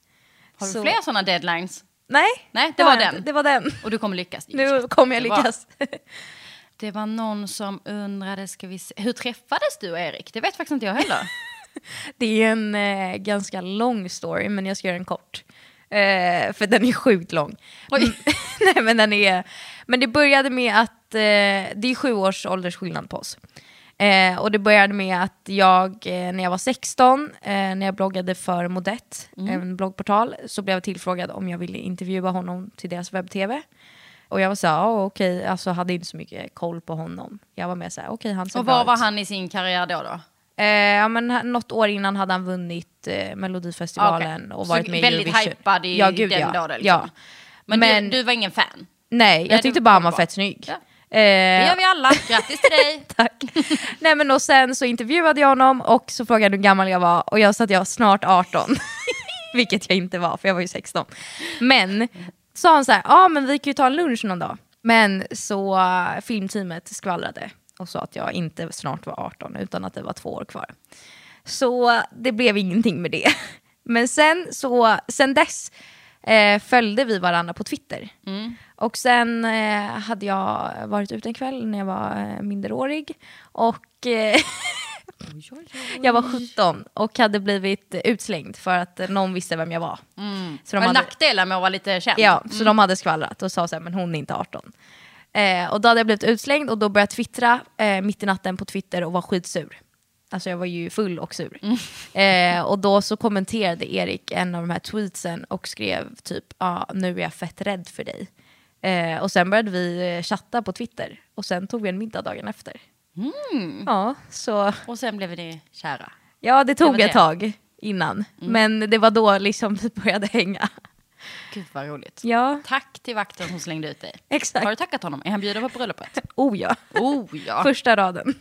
A: Har du
B: Så-
A: fler sådana deadlines?
B: Nej,
A: Nej, det
B: har
A: var
B: jag
A: den.
B: inte. Det var den.
A: Och du kommer lyckas?
B: Nu kommer jag
A: Det var-
B: lyckas.
A: Det var någon som undrade, ska vi se. hur träffades du och Erik? Det vet faktiskt inte jag heller.
B: Det är en eh, ganska lång story, men jag ska göra den kort. Eh, för den är sjukt lång.
A: Oj.
B: Nej, men, den är, men det började med att, eh, det är sju års åldersskillnad på oss. Eh, och det började med att jag, eh, när jag var 16, eh, när jag bloggade för Modett, en bloggportal, så blev jag tillfrågad om jag ville intervjua honom till deras webb-tv. Och jag var så här, ja okej, alltså hade inte så mycket koll på honom. Jag var med så här, okej han ser
A: Och var var
B: ut.
A: han i sin karriär då? då?
B: Eh, ja, men något år innan hade han vunnit eh, Melodifestivalen
A: Okej.
B: och
A: Så
B: varit med i
A: väldigt
B: Eurovision.
A: hypad i
B: ja, gud,
A: den
B: ja.
A: dagen, liksom.
B: Ja.
A: Men,
B: Men-
A: du, du var ingen fan?
B: Nej, jag
A: Nej,
B: tyckte bara han
A: var
B: var
A: bra.
B: fett snygg.
A: Ja.
B: Eh,
A: Det gör vi alla. Grattis till dig!
B: Tack. Nej men och sen så intervjuade jag honom och så frågade han hur gammal jag var och jag sa att jag var snart 18. Vilket jag inte var för jag var ju 16. Men sa han så här, ja men vi kan ju ta en lunch någon dag. Men så uh, filmteamet skvallrade och sa att jag inte snart var 18 utan att det var två år kvar. Så det blev ingenting med det. Men sen, så, sen dess eh, följde vi varandra på Twitter. Och sen eh, hade jag varit ute en kväll när jag var eh, minderårig och eh, jag var 17 och hade blivit utslängd för att någon visste vem jag var. Så de hade,
A: nackdelar med att vara lite känd?
B: ja, så de hade skvallrat och sa så här, men hon är inte 18. Eh, och då hade jag blivit utslängd och då började jag twittra eh, mitt i natten på Twitter och var skitsur. Alltså jag var ju full och sur. Eh, och då så kommenterade Erik en av de här tweetsen och skrev typ ja nu är jag fett rädd för dig. Eh, och sen började vi eh, chatta på Twitter och sen tog vi en middag dagen efter. Ja, så
A: Och sen blev ni kära?
B: ja det tog
A: Det
B: ett
A: det.
B: tag innan. Men det var då liksom vi började hänga.
A: Gud vad roligt.
B: Ja,
A: Tack till vakten som slängde ut dig.
B: exakt.
A: Har du tackat honom? Är han bjuden på bröllopet?
B: Oh ja.
A: Oh ja.
B: Första raden.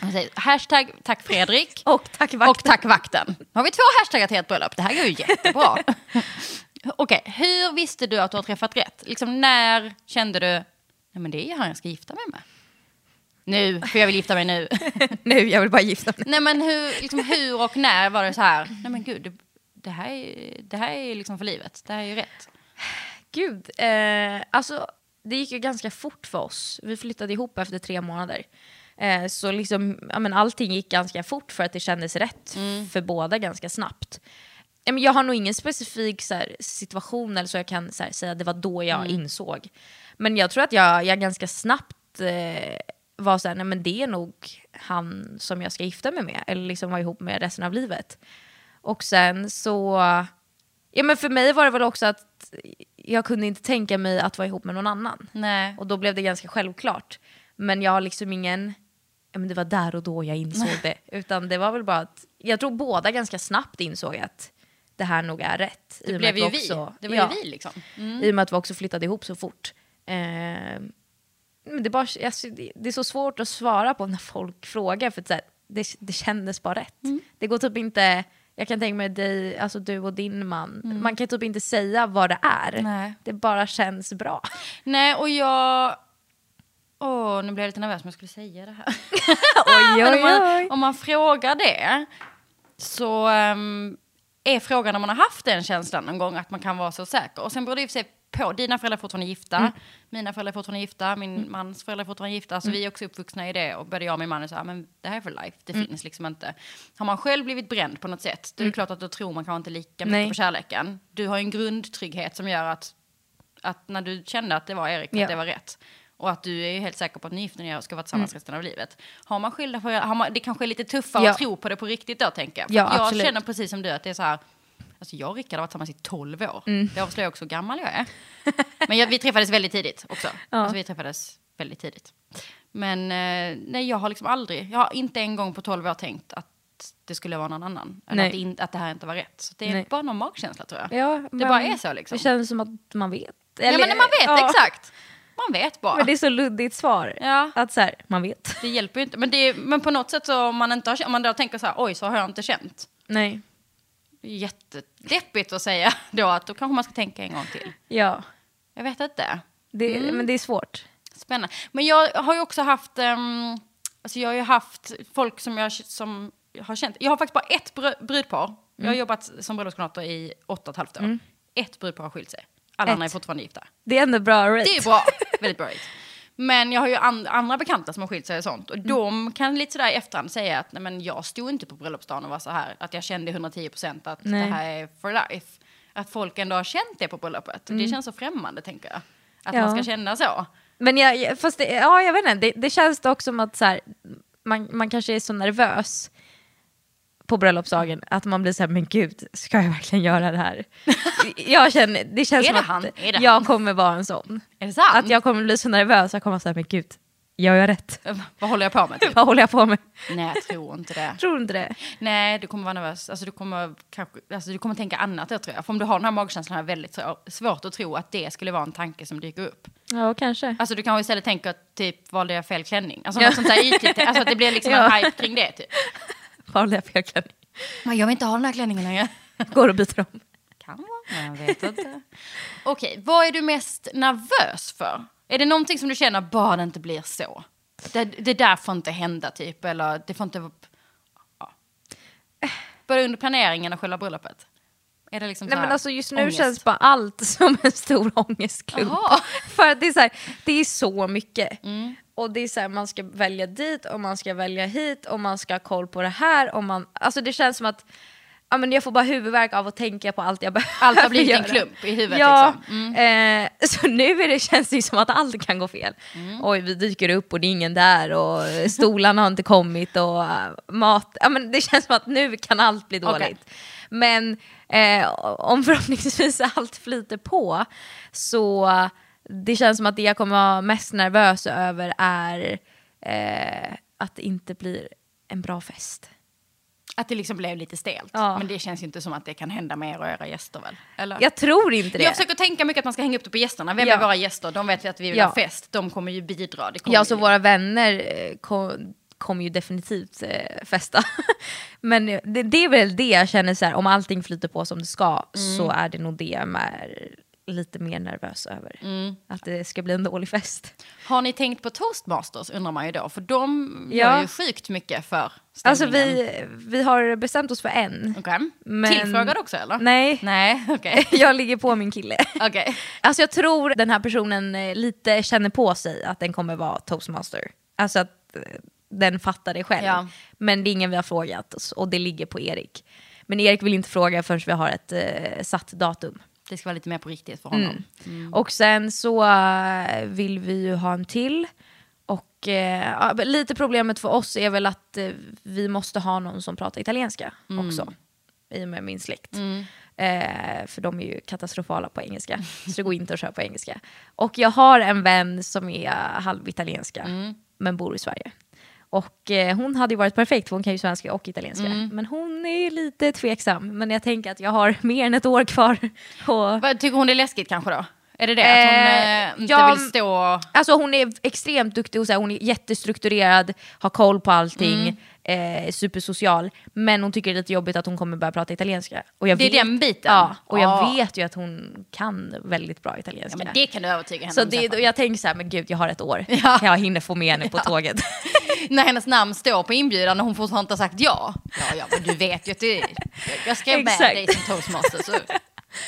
A: Han säger, hashtag tack Fredrik.
B: Och tack vakten.
A: Och tack vakten. Har vi två hashtaggar till ett bröllop. Det här går ju jättebra. Okej, hur visste du att du har träffat rätt? Liksom när kände du, nej men det är han jag ska gifta mig med. Nu, för jag vill gifta mig nu.
B: nu, jag vill bara gifta mig.
A: nej men hur, liksom, hur och när var det så här, nej men gud, det, det här är, det här är liksom för livet. Det här är ju rätt.
B: Gud, eh, alltså det gick ju ganska fort för oss. Vi flyttade ihop efter tre månader. Eh, så liksom, ja, men allting gick ganska fort för att det kändes rätt för båda ganska snabbt. Jag har nog ingen specifik så här, situation eller så jag kan så här, säga att det var då jag insåg. Men jag tror att jag, jag ganska snabbt eh, var så här, nej men det är nog han som jag ska gifta mig med. Eller liksom vara ihop med resten av livet. Och sen så Ja men för mig var det väl också att jag kunde inte tänka mig att vara ihop med någon annan.
A: Nej.
B: Och då blev det ganska självklart. Men jag har liksom ingen, men det var där och då jag insåg det. Utan det var väl bara att, jag tror båda ganska snabbt insåg att det här nog är rätt.
A: Det blev ju vi.
B: också-
A: Det var
B: ja,
A: ju vi liksom.
B: I och med att vi också flyttade ihop så fort. Eh, men det, är bara, alltså, det, det är så svårt att svara på när folk frågar för att, här, det, det kändes bara rätt.
A: Mm.
B: Det går typ inte, jag kan tänka mig dig, alltså du och din man,
A: Mm.
B: man kan typ inte säga vad det är.
A: Nej.
B: Det bara känns bra.
A: Nej, och jag... Åh, nu blev jag lite nervös om jag skulle säga det här.
B: oj,
A: Men om, man, om man frågar det så ehm, är frågan om man har haft den känslan någon gång att man kan vara så säker. Och sen beror det för sig på. Dina föräldrar är fortfarande gifta,
B: Mm.
A: mina föräldrar är fortfarande gifta, min mans föräldrar är fortfarande gifta. Så vi är också uppvuxna i det. Och både jag och min man är så här, men det här är för life, det
B: Mm.
A: finns liksom inte. Har man själv blivit bränd på något sätt, då är det klart att då tror man kanske inte lika mycket
B: Nej.
A: på kärleken. Du har ju en grundtrygghet som gör att, att när du kände att det var Erik,
B: Ja.
A: att det var rätt. Och att du är helt säker på att ni gifter er och ska vara tillsammans
B: Mm.
A: resten av livet. Har man skilda föräldrar, har man, det kanske är lite tuffare
B: Ja.
A: att tro på det på riktigt då tänker jag. För
B: Ja,
A: jag
B: absolut.
A: känner precis som du att det är så här, alltså jag och Rickard har varit tillsammans i 12 år.
B: Mm.
A: Det avslöjar också hur gammal jag är. Men jag, vi träffades väldigt tidigt också.
B: Ja.
A: Alltså vi träffades väldigt tidigt. Men eh, nej, jag har liksom aldrig, jag har inte en gång på 12 år tänkt att det skulle vara någon annan. Eller att det, in, att det här inte var rätt. Så det är
B: Nej.
A: bara någon magkänsla tror jag.
B: Ja,
A: det bara är så liksom.
B: Det känns som att man vet.
A: ja
B: Eller-
A: men man vet,
B: ja.
A: exakt. Man vet bara.
B: Men det är så luddigt svar.
A: Ja.
B: Att så här, man vet.
A: Det hjälper ju inte. Men, det, men på något sätt så om man, inte har, om man då tänker så här, oj så har jag inte känt.
B: Nej.
A: Jättedeppigt att säga då att då kanske man ska tänka en gång till.
B: Ja,
A: Jag vet inte.
B: det,
A: Mm.
B: men det är svårt.
A: Spännande. Men jag har ju också haft, um, alltså jag har ju haft folk som jag som har känt. Jag har faktiskt bara ett br- brudpar. Jag har jobbat som bröllopskoordinator i åtta och ett halvt år. Ett brudpar har skilt sig. Alla
B: Ett.
A: andra är fortfarande gifta.
B: Det är ändå bra rate.
A: Det är bra. Väldigt bra. rate. Men jag har ju an- andra bekanta som har skilt sig och sånt. Och de kan lite sådär i efterhand säga att nej, men jag stod inte på bröllopsdagen och var så här. Att jag kände 110 procent att
B: Nej.
A: det här är for life. Att folk ändå har känt det på bröllopet. Och Det känns så främmande tänker jag. Att
B: Ja.
A: man ska känna så.
B: Men jag, jag- fast det, ja, jag vet inte, det, det känns dock som att så här, man, man kanske är så nervös på bröllopsdagen att man blir så här, men gud, ska jag verkligen göra det här? jag känner, det känns som
A: det
B: att
A: han? Det
B: jag kommer vara en sån.
A: Är det sant?
B: Att jag kommer bli så nervös, jag kommer säga, men gud, Gör jag rätt?
A: Vad håller jag på med? Typ?
B: Vad håller jag på med?
A: Nej, jag tror inte det.
B: Tror inte det?
A: Nej, du kommer vara nervös. Alltså, du, kommer, kanske, alltså, du kommer tänka annat, jag tror jag. För om du har den här magkänslan är väldigt svår- svårt att tro att det skulle vara en tanke som dyker upp.
B: Ja, kanske.
A: Alltså du kanske istället tänker typ, valde jag fel klänning? Alltså
B: Ja.
A: något sånt där ytligt, alltså att det blir liksom en
B: Ja.
A: hype kring det typ.
B: Vad håller jag fel klänning?
A: Men jag vill inte ha den här klänningen längre.
B: Går och byter om.
A: Kan vara, men jag vet inte. Okej, vad är du mest nervös för? Är det någonting som du känner, bara det inte blir så? Det, det där får inte hända typ, eller det får inte... Ja. Både under planeringen och själva bröllopet? Är det liksom
B: Nej men alltså just nu
A: ångest?
B: känns bara allt som en stor ångestklump.
A: Jaha.
B: För att det är så här, det är så mycket.
A: Mm.
B: Och det är så här, man ska välja dit och man ska välja hit och man ska ha koll på det här. Och man, alltså det känns som att ja, men jag får bara huvudvärk av att tänka på allt jag behöver
A: Allt har blivit en klump i huvudet
B: Ja,
A: liksom. Mm.
B: eh, så nu är det, känns det ju som att allt kan gå fel.
A: Mm.
B: Oj, vi dyker upp och det är ingen där och stolarna har inte kommit och eh, mat. Ja, men det känns som att nu kan allt bli dåligt.
A: Okej.
B: Men eh, om förhoppningsvis allt flyter på så det känns som att det jag kommer vara mest nervös över är eh, att det inte blir en bra fest.
A: Att det liksom blev lite stelt.
B: Ja.
A: Men det känns ju inte som att det kan hända med er och era gäster väl? Eller?
B: Jag tror inte det.
A: Jag försöker tänka mycket att man ska hänga upp det på gästerna. Vem
B: Ja.
A: är våra gäster? De vet vi att vi vill
B: Ja.
A: ha fest. De kommer ju bidra. Kommer
B: Ja, så
A: ju...
B: våra vänner eh, kom, kommer ju definitivt eh, festa. Men eh, det, det är väl det jag känner så här, om allting flyter på som det ska så är det nog det jag är lite mer nervös över. Att det ska bli en dålig fest.
A: Har ni tänkt på toastmasters undrar man ju då. För de
B: Ja.
A: gör ju sjukt mycket för
B: Alltså
A: stämningen.
B: vi, vi har bestämt oss för en.
A: Okej.
B: Men-
A: Tillfrågad också eller?
B: Nej,
A: Nej, okej.
B: jag ligger på min kille.
A: Okej.
B: Alltså jag tror den här personen eh, lite känner på sig att den kommer vara toastmaster. Alltså att eh, den fattar det själv.
A: Ja.
B: Men det är ingen vi har frågat och det ligger på Erik. Men Erik vill inte fråga förrän vi har ett eh, satt datum.
A: Det ska vara lite mer på riktigt för honom.
B: Och sen så eh, vill vi ju ha en till. Och eh, lite problemet för oss är väl att eh, vi måste ha någon som pratar italienska också. I och med min släkt. Eh, för de är ju katastrofala på engelska. Så det går inte att köra på engelska. Och jag har en vän som är halvitalienska. Men bor i Sverige. Och eh, hon hade ju varit perfekt för hon kan ju svenska och italienska. Men hon är lite tveksam. Men jag tänker att jag har mer än ett år kvar. Och,
A: Vad Tycker hon det är läskigt kanske då? Är det det? Att hon
B: Eh,
A: eh, inte
B: ja,
A: vill stå...
B: Alltså hon är extremt duktig och så här, hon är jättestrukturerad, har koll på allting,
A: Mm.
B: Eh, supersocial. Men hon tycker det är lite jobbigt att hon kommer börja prata italienska. Och jag
A: Det är
B: vet,
A: den biten?
B: Ja, och jag
A: Ah.
B: vet ju att hon kan väldigt bra
A: Ja,
B: italienska.
A: men det kan du övertyga henne
B: så
A: om
B: det, jag tänker så här, men gud jag har ett år,
A: Ja.
B: jag hinner få med henne på tåget.
A: När hennes namn står på inbjudan och hon fortfarande inte har sagt ja. Ja, ja, men du vet ju att det, jag skrev med dig som toastmaster. Så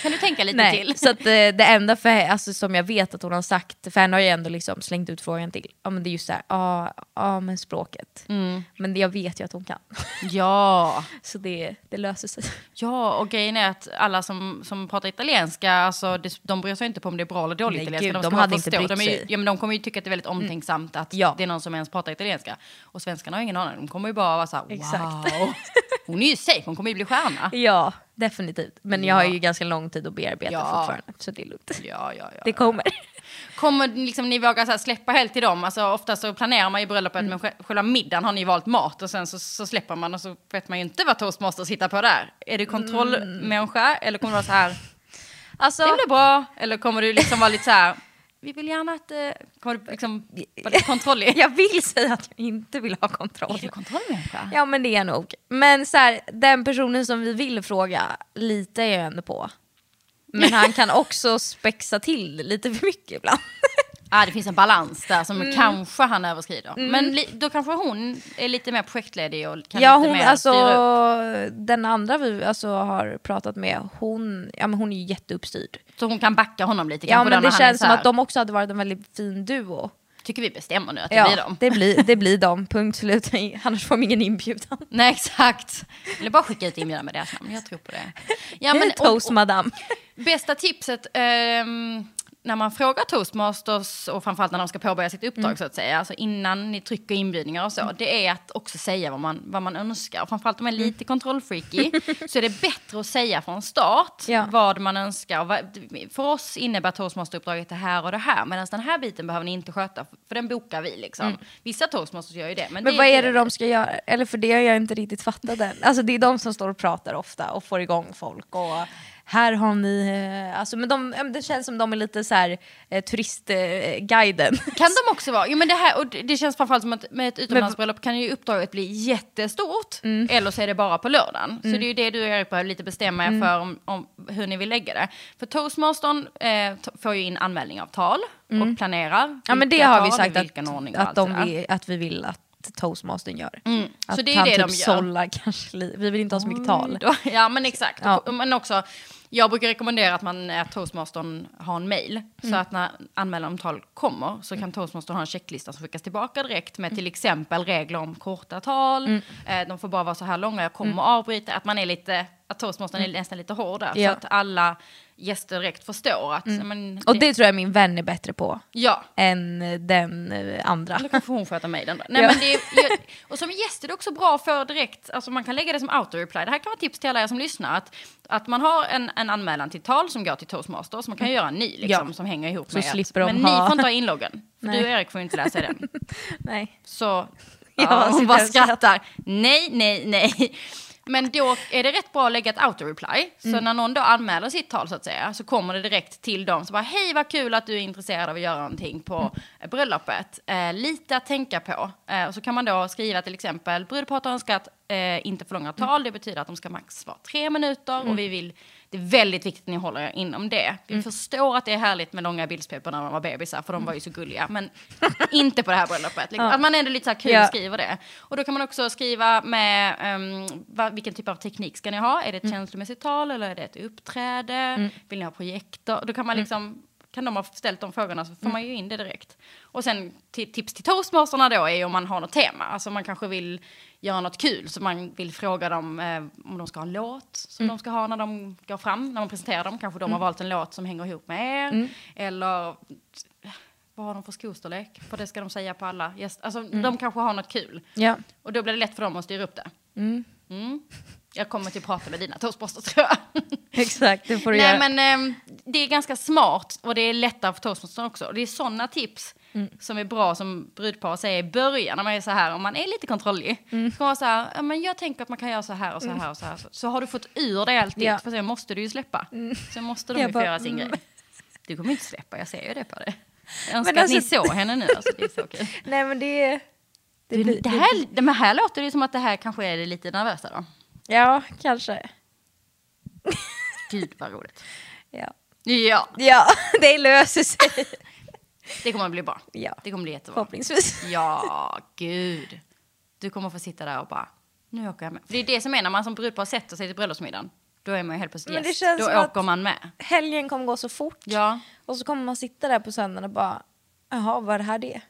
A: kan du tänka lite
B: Nej,
A: till?
B: så att, eh, det enda för, alltså, som jag vet att hon har sagt, för henne har jag ändå liksom slängt ut frågan till, ja men det är just så här, ja, ja men språket.
A: Mm.
B: Men jag vet ju att hon kan.
A: Ja.
B: Så det, det löser sig.
A: Ja, och grejen är att alla som, som pratar italienska, alltså, det, de bryr sig inte på om det är bra eller dåligt
B: Nej,
A: italienska.
B: gud,
A: de,
B: de hade inte brytt
A: de, är ju,
B: sig.
A: ja, men de kommer ju tycka att det är väldigt omtänksamt att
B: Ja.
A: det är någon som ens pratar italienska. Och svenskarna har ingen aning, de kommer ju bara vara såhär,
B: Exakt.
A: Hon är ju safe, hon kommer ju bli stjärna.
B: Ja, definitivt. Men jag
A: Ja.
B: har ju ganska lång tid att bearbeta
A: Ja.
B: fortfarande. Så det är lugnt.
A: Ja, ja, ja.
B: Det kommer.
A: Kommer liksom, ni våga så här, släppa helt till dem? Alltså, ofta så planerar man ju bröllopet,
B: Mm.
A: men sj- själva middagen har ni valt mat och sen så, så släpper man och så vet man ju inte vad toastmasters hittar på där. Är du kontrollmänniska eller kommer du vara så här,
B: Alltså,
A: det blir bra? Eller kommer du liksom vara lite så här, vi vill gärna att, eh, kommer du liksom kontrollig?
B: jag vill säga att jag inte vill ha
A: Är
B: kontroll.
A: du kontrollmänniska?
B: Ja men det är jag nog. Men så här, den personen som vi vill fråga litar jag ändå på. Men han kan också spexa till lite för mycket ibland.
A: Ah, det finns en balans där som
B: Mm.
A: kanske han överskrider. Men li, då kanske hon är lite mer projektledig och kan
B: ja,
A: lite
B: hon,
A: mer
B: alltså,
A: styra upp.
B: den andra vi alltså, har pratat med, hon, ja, men hon är ju jätteuppstyrd.
A: Så hon kan backa honom lite
B: Ja men det känns som att de också hade varit en väldigt fin duo.
A: Tycker vi bestämmer nu att det
B: Ja,
A: blir dem.
B: det blir, det blir dem, punkt slut. Annars får de ingen inbjudan.
A: Nej exakt. Eller bara skicka ut inbjudan med deras namn, jag tror på det. Ja, men,
B: toast
A: och, bästa tipset, ehm, när man frågar toastmasters och framförallt när de ska påbörja sitt uppdrag så att säga, alltså innan ni trycker inbjudningar och så, det är att också säga vad man, vad man önskar. Och framförallt om man är lite kontrollfreaky så är det bättre att säga från start
B: Ja.
A: vad man önskar. Vad, för oss innebär toastmasteruppdraget det här och det här, medan den här biten behöver ni inte sköta, för den bokar vi liksom. Vissa toastmasters gör ju det. Men,
B: Men
A: det,
B: vad är det de ska göra? Eller för det har jag inte riktigt fattat än. Alltså det är de som står och pratar ofta och får igång folk. Och här har ni... eh, Alltså, men de, det känns som de är lite så här eh, turistguiden.
A: Kan de också vara? Jo, men det, här, och det känns framförallt som att med ett utomlandsbröllop kan ju uppdraget bli jättestort.
B: Mm.
A: Eller så är det bara på lördagen. Så det är ju det du och Erik behöver lite bestämma er
B: Mm.
A: för om, om hur ni vill lägga det. För toastmastern eh, får ju in anmälning av tal och planerar.
B: Mm. Ja men det har vi sagt att, att, de vill, att vi vill att toastmastern gör.
A: Mm.
B: Att
A: Så det är
B: han
A: det
B: typ
A: de gör.
B: sållar kanske Vi vill inte ha så mycket tal.
A: Då- Ja men exakt.
B: Ja.
A: Men också, jag brukar rekommendera att man att toastmastern har en mail. Så
B: Mm.
A: att när anmälan om tal kommer så kan toastmastern ha en checklista som skickas tillbaka direkt med till exempel regler om korta tal.
B: Mm.
A: Eh, de får bara vara så här långa, jag kommer avbryta. Att man är lite, att toastmastern är nästan lite hård där.
B: Mm. Ja. Mm.
A: Så att alla gäster direkt förstår att, men,
B: Och det tror jag min vän är bättre på
A: Ja,
B: än den eh, andra.
A: då kanske hon sköter mejlen då. Nej,
B: Ja.
A: men det är, och som gäst är det också bra för direkt, alltså man kan lägga det som auto-reply. Det här kan vara tips till alla er som lyssnar. Att, att man har en, en anmälan till tal som går till toastmasters, man kan ju göra en ny liksom,
B: Ja.
A: som hänger ihop
B: Så
A: med
B: slipper de
A: Men
B: ha-
A: ni får inte ha inloggen. För
B: Nej.
A: du och Erik får inte läsa den.
B: Nej.
A: Så
B: Ja,
A: hon bara
B: skrattar.
A: Nej, nej, nej. Men då är det rätt bra att lägga ett auto-reply. Så
B: Mm.
A: när någon då anmäler sitt tal så att säga så kommer det direkt till dem. Så bara hej vad kul att du är intresserad av att göra någonting på
B: Mm.
A: bröllopet. Eh, lite att tänka på. Eh, och så kan man då skriva till exempel brudparet har önskat eh, inte för långa tal. Det betyder att de ska max vara tre minuter. Och vi vill, det är väldigt viktigt att ni håller er inom det. Vi förstår att det är härligt med långa bildspel när de var bebisar för de var ju så gulliga. Men inte på det här bröllopet. Liksom.
B: Ja.
A: Att man ändå lite så kul
B: Ja.
A: skriver det. Och då kan man också skriva med um, vad, vilken typ av teknik ska ni ha? Är det ett känslomässigt tal eller är det ett uppträde? Vill ni ha projektor? Då kan man liksom kan de ha ställt de frågorna så får man ju in det direkt. Och sen tips till toastmasterna då är ju om man har något tema. Alltså man kanske vill göra något kul så man vill fråga dem eh, om de ska ha en låt som de ska ha när de går fram, när man presenterar dem. Kanske de har valt en låt som hänger ihop med er. Eller vad har de för skostorlek? För det ska de säga på alla gäster. Alltså de kanske har något kul.
B: Ja.
A: Och då blir det lätt för dem att styra upp det.
B: Mm.
A: Mm. Jag kommer till att prata med dina toastmasters tror jag.
B: Exakt, det får du
A: Nej
B: göra.
A: men ehm, det är ganska smart och det är lättare för toastmastern också. Och det är sådana tips
B: Mm.
A: som är bra som brudpar säger i början när man är så här, om man är lite kontrollig.
B: Mm.
A: Ska man vara så här, ja, men jag tänker att man kan göra så här och så här och så här. Så, så har du fått ur dig allt
B: Ja.
A: för sen måste du ju släppa. Sen måste de
B: Jag
A: ju få göra sin
B: mm.
A: grej. Du kommer inte släppa, jag ser ju det på dig. Jag önskar
B: Men
A: att ni
B: alltså-
A: såg henne nu, alltså, det är så kul.
B: Nej men det... Det,
A: Det,
B: blir-
A: det, här, det men här låter det som att det här kanske är det lite nervösa då.
B: Ja, kanske.
A: Gud vad roligt.
B: Ja.
A: Ja,
B: ja, det löser sig.
A: det kommer att bli bra.
B: Ja,
A: Det kommer bli jättebra.
B: förhoppningsvis.
A: Ja, gud. Du kommer få sitta där och bara, nu åker jag med. För det är det som är när man som brudpar sätter sig till bröllopsmiddagen. Då är man ju helt plötsligt
B: Men det
A: gäst.
B: känns
A: Då
B: som
A: åker
B: att-
A: man med.
B: Helgen kommer gå så fort.
A: Ja.
B: Och så kommer man sitta där på söndagen och bara, jaha, vad är det här det?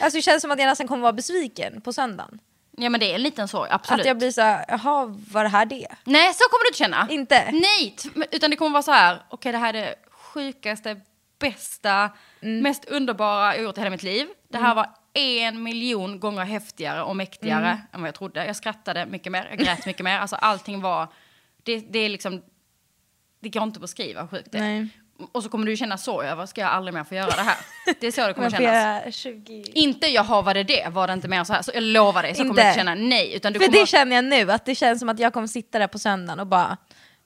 B: Alltså det känns som att jag nästan kommer vara besviken på söndagen.
A: Ja, men det är en liten sorg, absolut.
B: Att jag blir så här, jaha, vad är det här det?
A: Nej, så kommer du inte känna.
B: Inte?
A: Nej, utan det kommer vara så här, okej det här är det sjukaste, bästa,
B: Mm.
A: mest underbara jag gjort i hela mitt liv. Det här var en miljon gånger häftigare och mäktigare
B: Mm.
A: än vad jag trodde. Jag skrattade mycket mer, jag grät mycket mer. Alltså allting var, det, det är liksom, det går inte att beskriva hur sjukt det är. Och så kommer du känna sorg över, ska jag aldrig mer få göra det här? Det är så det kommer kännas.
B: göra 20...
A: Inte jaha var det det, var det inte mer så här. Så jag lovar dig, så kommer
B: Inte.
A: du inte känna nej. Utan du
B: För
A: kommer,
B: det känner jag nu, att det känns som att jag kommer sitta där på söndagen och bara,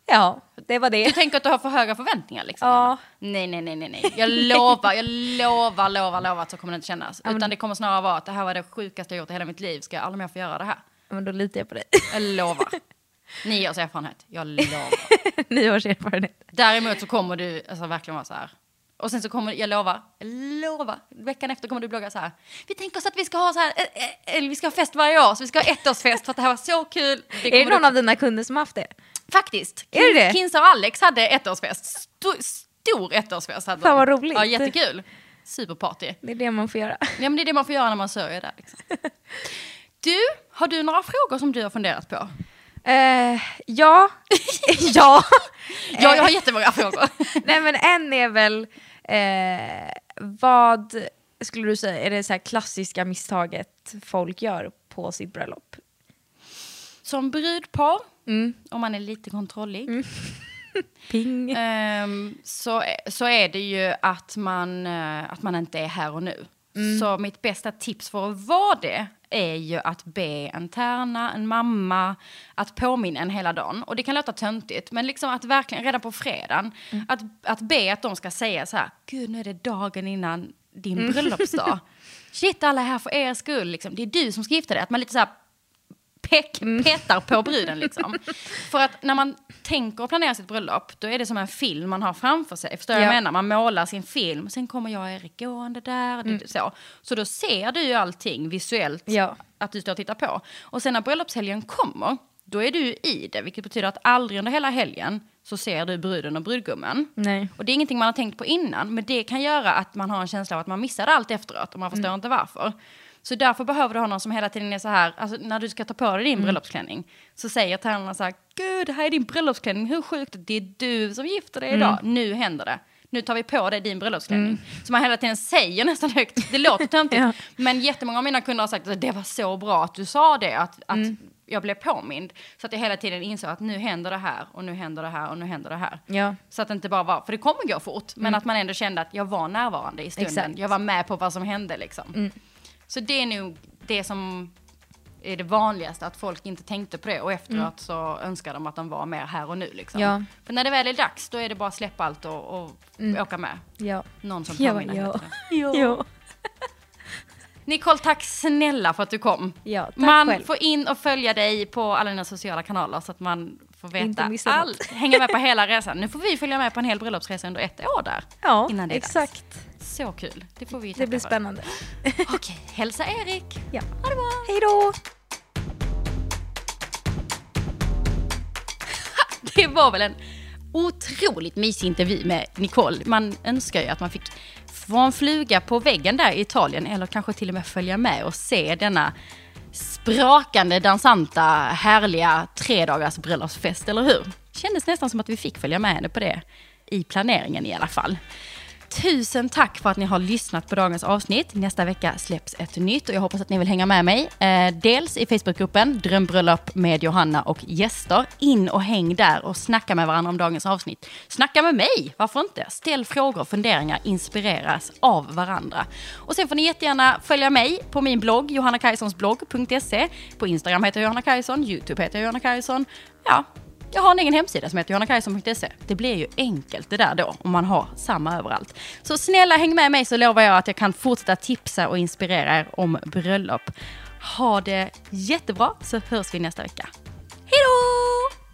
B: ja, det var
A: Du
B: det.
A: tänker att du har för höga förväntningar liksom?
B: Ja.
A: Nej, nej, nej, nej, nej. Jag lovar, jag lovar, lovar, lovar att så kommer det inte kännas. Utan det kommer snarare vara att det här var det sjukaste jag gjort i hela mitt liv. Ska jag aldrig mer få göra det här?
B: Men då litar jag på dig.
A: Jag lovar. Nio års erfarenhet. Jag lovar.
B: Nio års erfarenhet.
A: Däremot så kommer du alltså, verkligen vara så här. Och sen så kommer, jag lovar, jag lovar, veckan efter kommer du blogga så här. Vi tänker oss att vi ska ha så här, eh, eh, vi ska ha fest varje år, så vi ska ha ettårsfest för att det här var så kul. Det
B: Är det någon
A: du-
B: av dina kunder som haft det?
A: Faktiskt.
B: Är det det?
A: Kinsa och Alex hade ettårsfest. Stor, stor ettårsfest hade de.
B: Fan, vad roligt.
A: Ja, jättekul. Superparty.
B: Det är det man får göra.
A: Ja, men det är det man får göra när man sörjer där. Liksom. Du, har du några frågor som du har funderat på?
B: Eh, ja. ja.
A: Ja, jag har jättemånga frågor.
B: Nej men en är väl, Eh, vad skulle du säga är det så här klassiska misstaget folk gör på sitt bröllop?
A: Som brudpar,
B: Mm.
A: om man är lite kontrollig,
B: Ping.
A: ehm, så, så är det ju att man, eh, att man inte är här och nu.
B: Mm.
A: Så mitt bästa tips för att vara det är ju att be en tärna, en mamma, att påminna en hela dagen. Och det kan låta töntigt, men liksom att verkligen redan på fredagen,
B: Mm.
A: att, att be att de ska säga så här, gud nu är det dagen innan din
B: Mm.
A: bröllopsdag. Shit, alla är här för er skull, liksom. det är du som ska gifta dig. Att man lite så här
B: Mm.
A: petar på bruden. Liksom. För att när man tänker och planerar sitt bröllop, då är det som en film man har framför sig. Förstår du vad
B: Ja.
A: jag menar? Man målar sin film, sen kommer jag och Erik gående där.
B: Mm.
A: Så. så då ser du ju allting visuellt,
B: Ja.
A: att du står och tittar på. Och sen när bröllopshelgen kommer, då är du i det, vilket betyder att aldrig under hela helgen så ser du bruden och brudgummen.
B: Nej.
A: Och det är ingenting man har tänkt på innan, men det kan göra att man har en känsla av att man missade allt efteråt och man förstår inte varför. Så därför behöver du ha någon som hela tiden är så här, alltså när du ska ta på dig din bröllopsklänning, så säger tränarna så här, gud, det här är din bröllopsklänning, hur sjukt, det är du som gifter dig idag, nu händer det. Nu tar vi på dig din bröllopsklänning. Så man hela tiden säger nästan högt, det låter töntigt,
B: Ja.
A: men jättemånga av mina kunder har sagt att det var så bra att du sa det, att, att jag blev påmind. Så att jag hela tiden insåg att nu händer det här, och nu händer det här, och nu händer det här.
B: Ja.
A: Så att det inte bara var, för det kommer gå fort, men att man ändå kände att jag var närvarande i stunden.
B: Exakt.
A: Jag var med på vad som hände liksom. Så det är nog det som är det vanligaste, att folk inte tänkte på det och efteråt så önskar de att de var mer här och nu liksom.
B: Ja.
A: För när det väl är dags, då är det bara att släppa allt och, och åka med.
B: Ja.
A: Någon som
B: Ja,
A: påminner
B: ja. Ja.
A: Nicole, tack snälla för att du kom.
B: Ja, tack
A: man
B: själv.
A: får in och följa dig på alla dina sociala kanaler så att man får veta allt. Hänga med på hela resan. Nu får vi följa med på en hel bröllopsresa under ett år där.
B: Ja,
A: innan det är
B: exakt.
A: Dags. Så kul. Det får vi
B: Det blir spännande.
A: Okej, hälsa Erik.
B: Ja.
A: Ha det bra.
B: Hej då!
A: Det var väl en otroligt mysig intervju med Nicole. Man önskar ju att man fick få en fluga på väggen där i Italien eller kanske till och med följa med och se denna sprakande, dansanta, härliga tredagars bröllopsfest, eller hur? Kändes nästan som att vi fick följa med henne på det i planeringen i alla fall. Tusen tack för att ni har lyssnat på dagens avsnitt. Nästa vecka släpps ett nytt och jag hoppas att ni vill hänga med mig. Eh, dels i Facebookgruppen Drömbröllop med Johanna och gäster. In och häng där och snacka med varandra om dagens avsnitt. Snacka med mig, varför inte? Ställ frågor och funderingar, inspireras av varandra. Och sen får ni jättegärna följa mig på min blogg, johannakajsonsblogg.se. På Instagram heter jag Johanna Kajson, YouTube heter jag Johanna Kajson. Ja, jag har en egen hemsida som heter johannakajson.se. Det blir ju enkelt det där då, om man har samma överallt. Så snälla häng med mig så lovar jag att jag kan fortsätta tipsa och inspirera er om bröllop. Ha det jättebra så hörs vi nästa vecka. Hej då!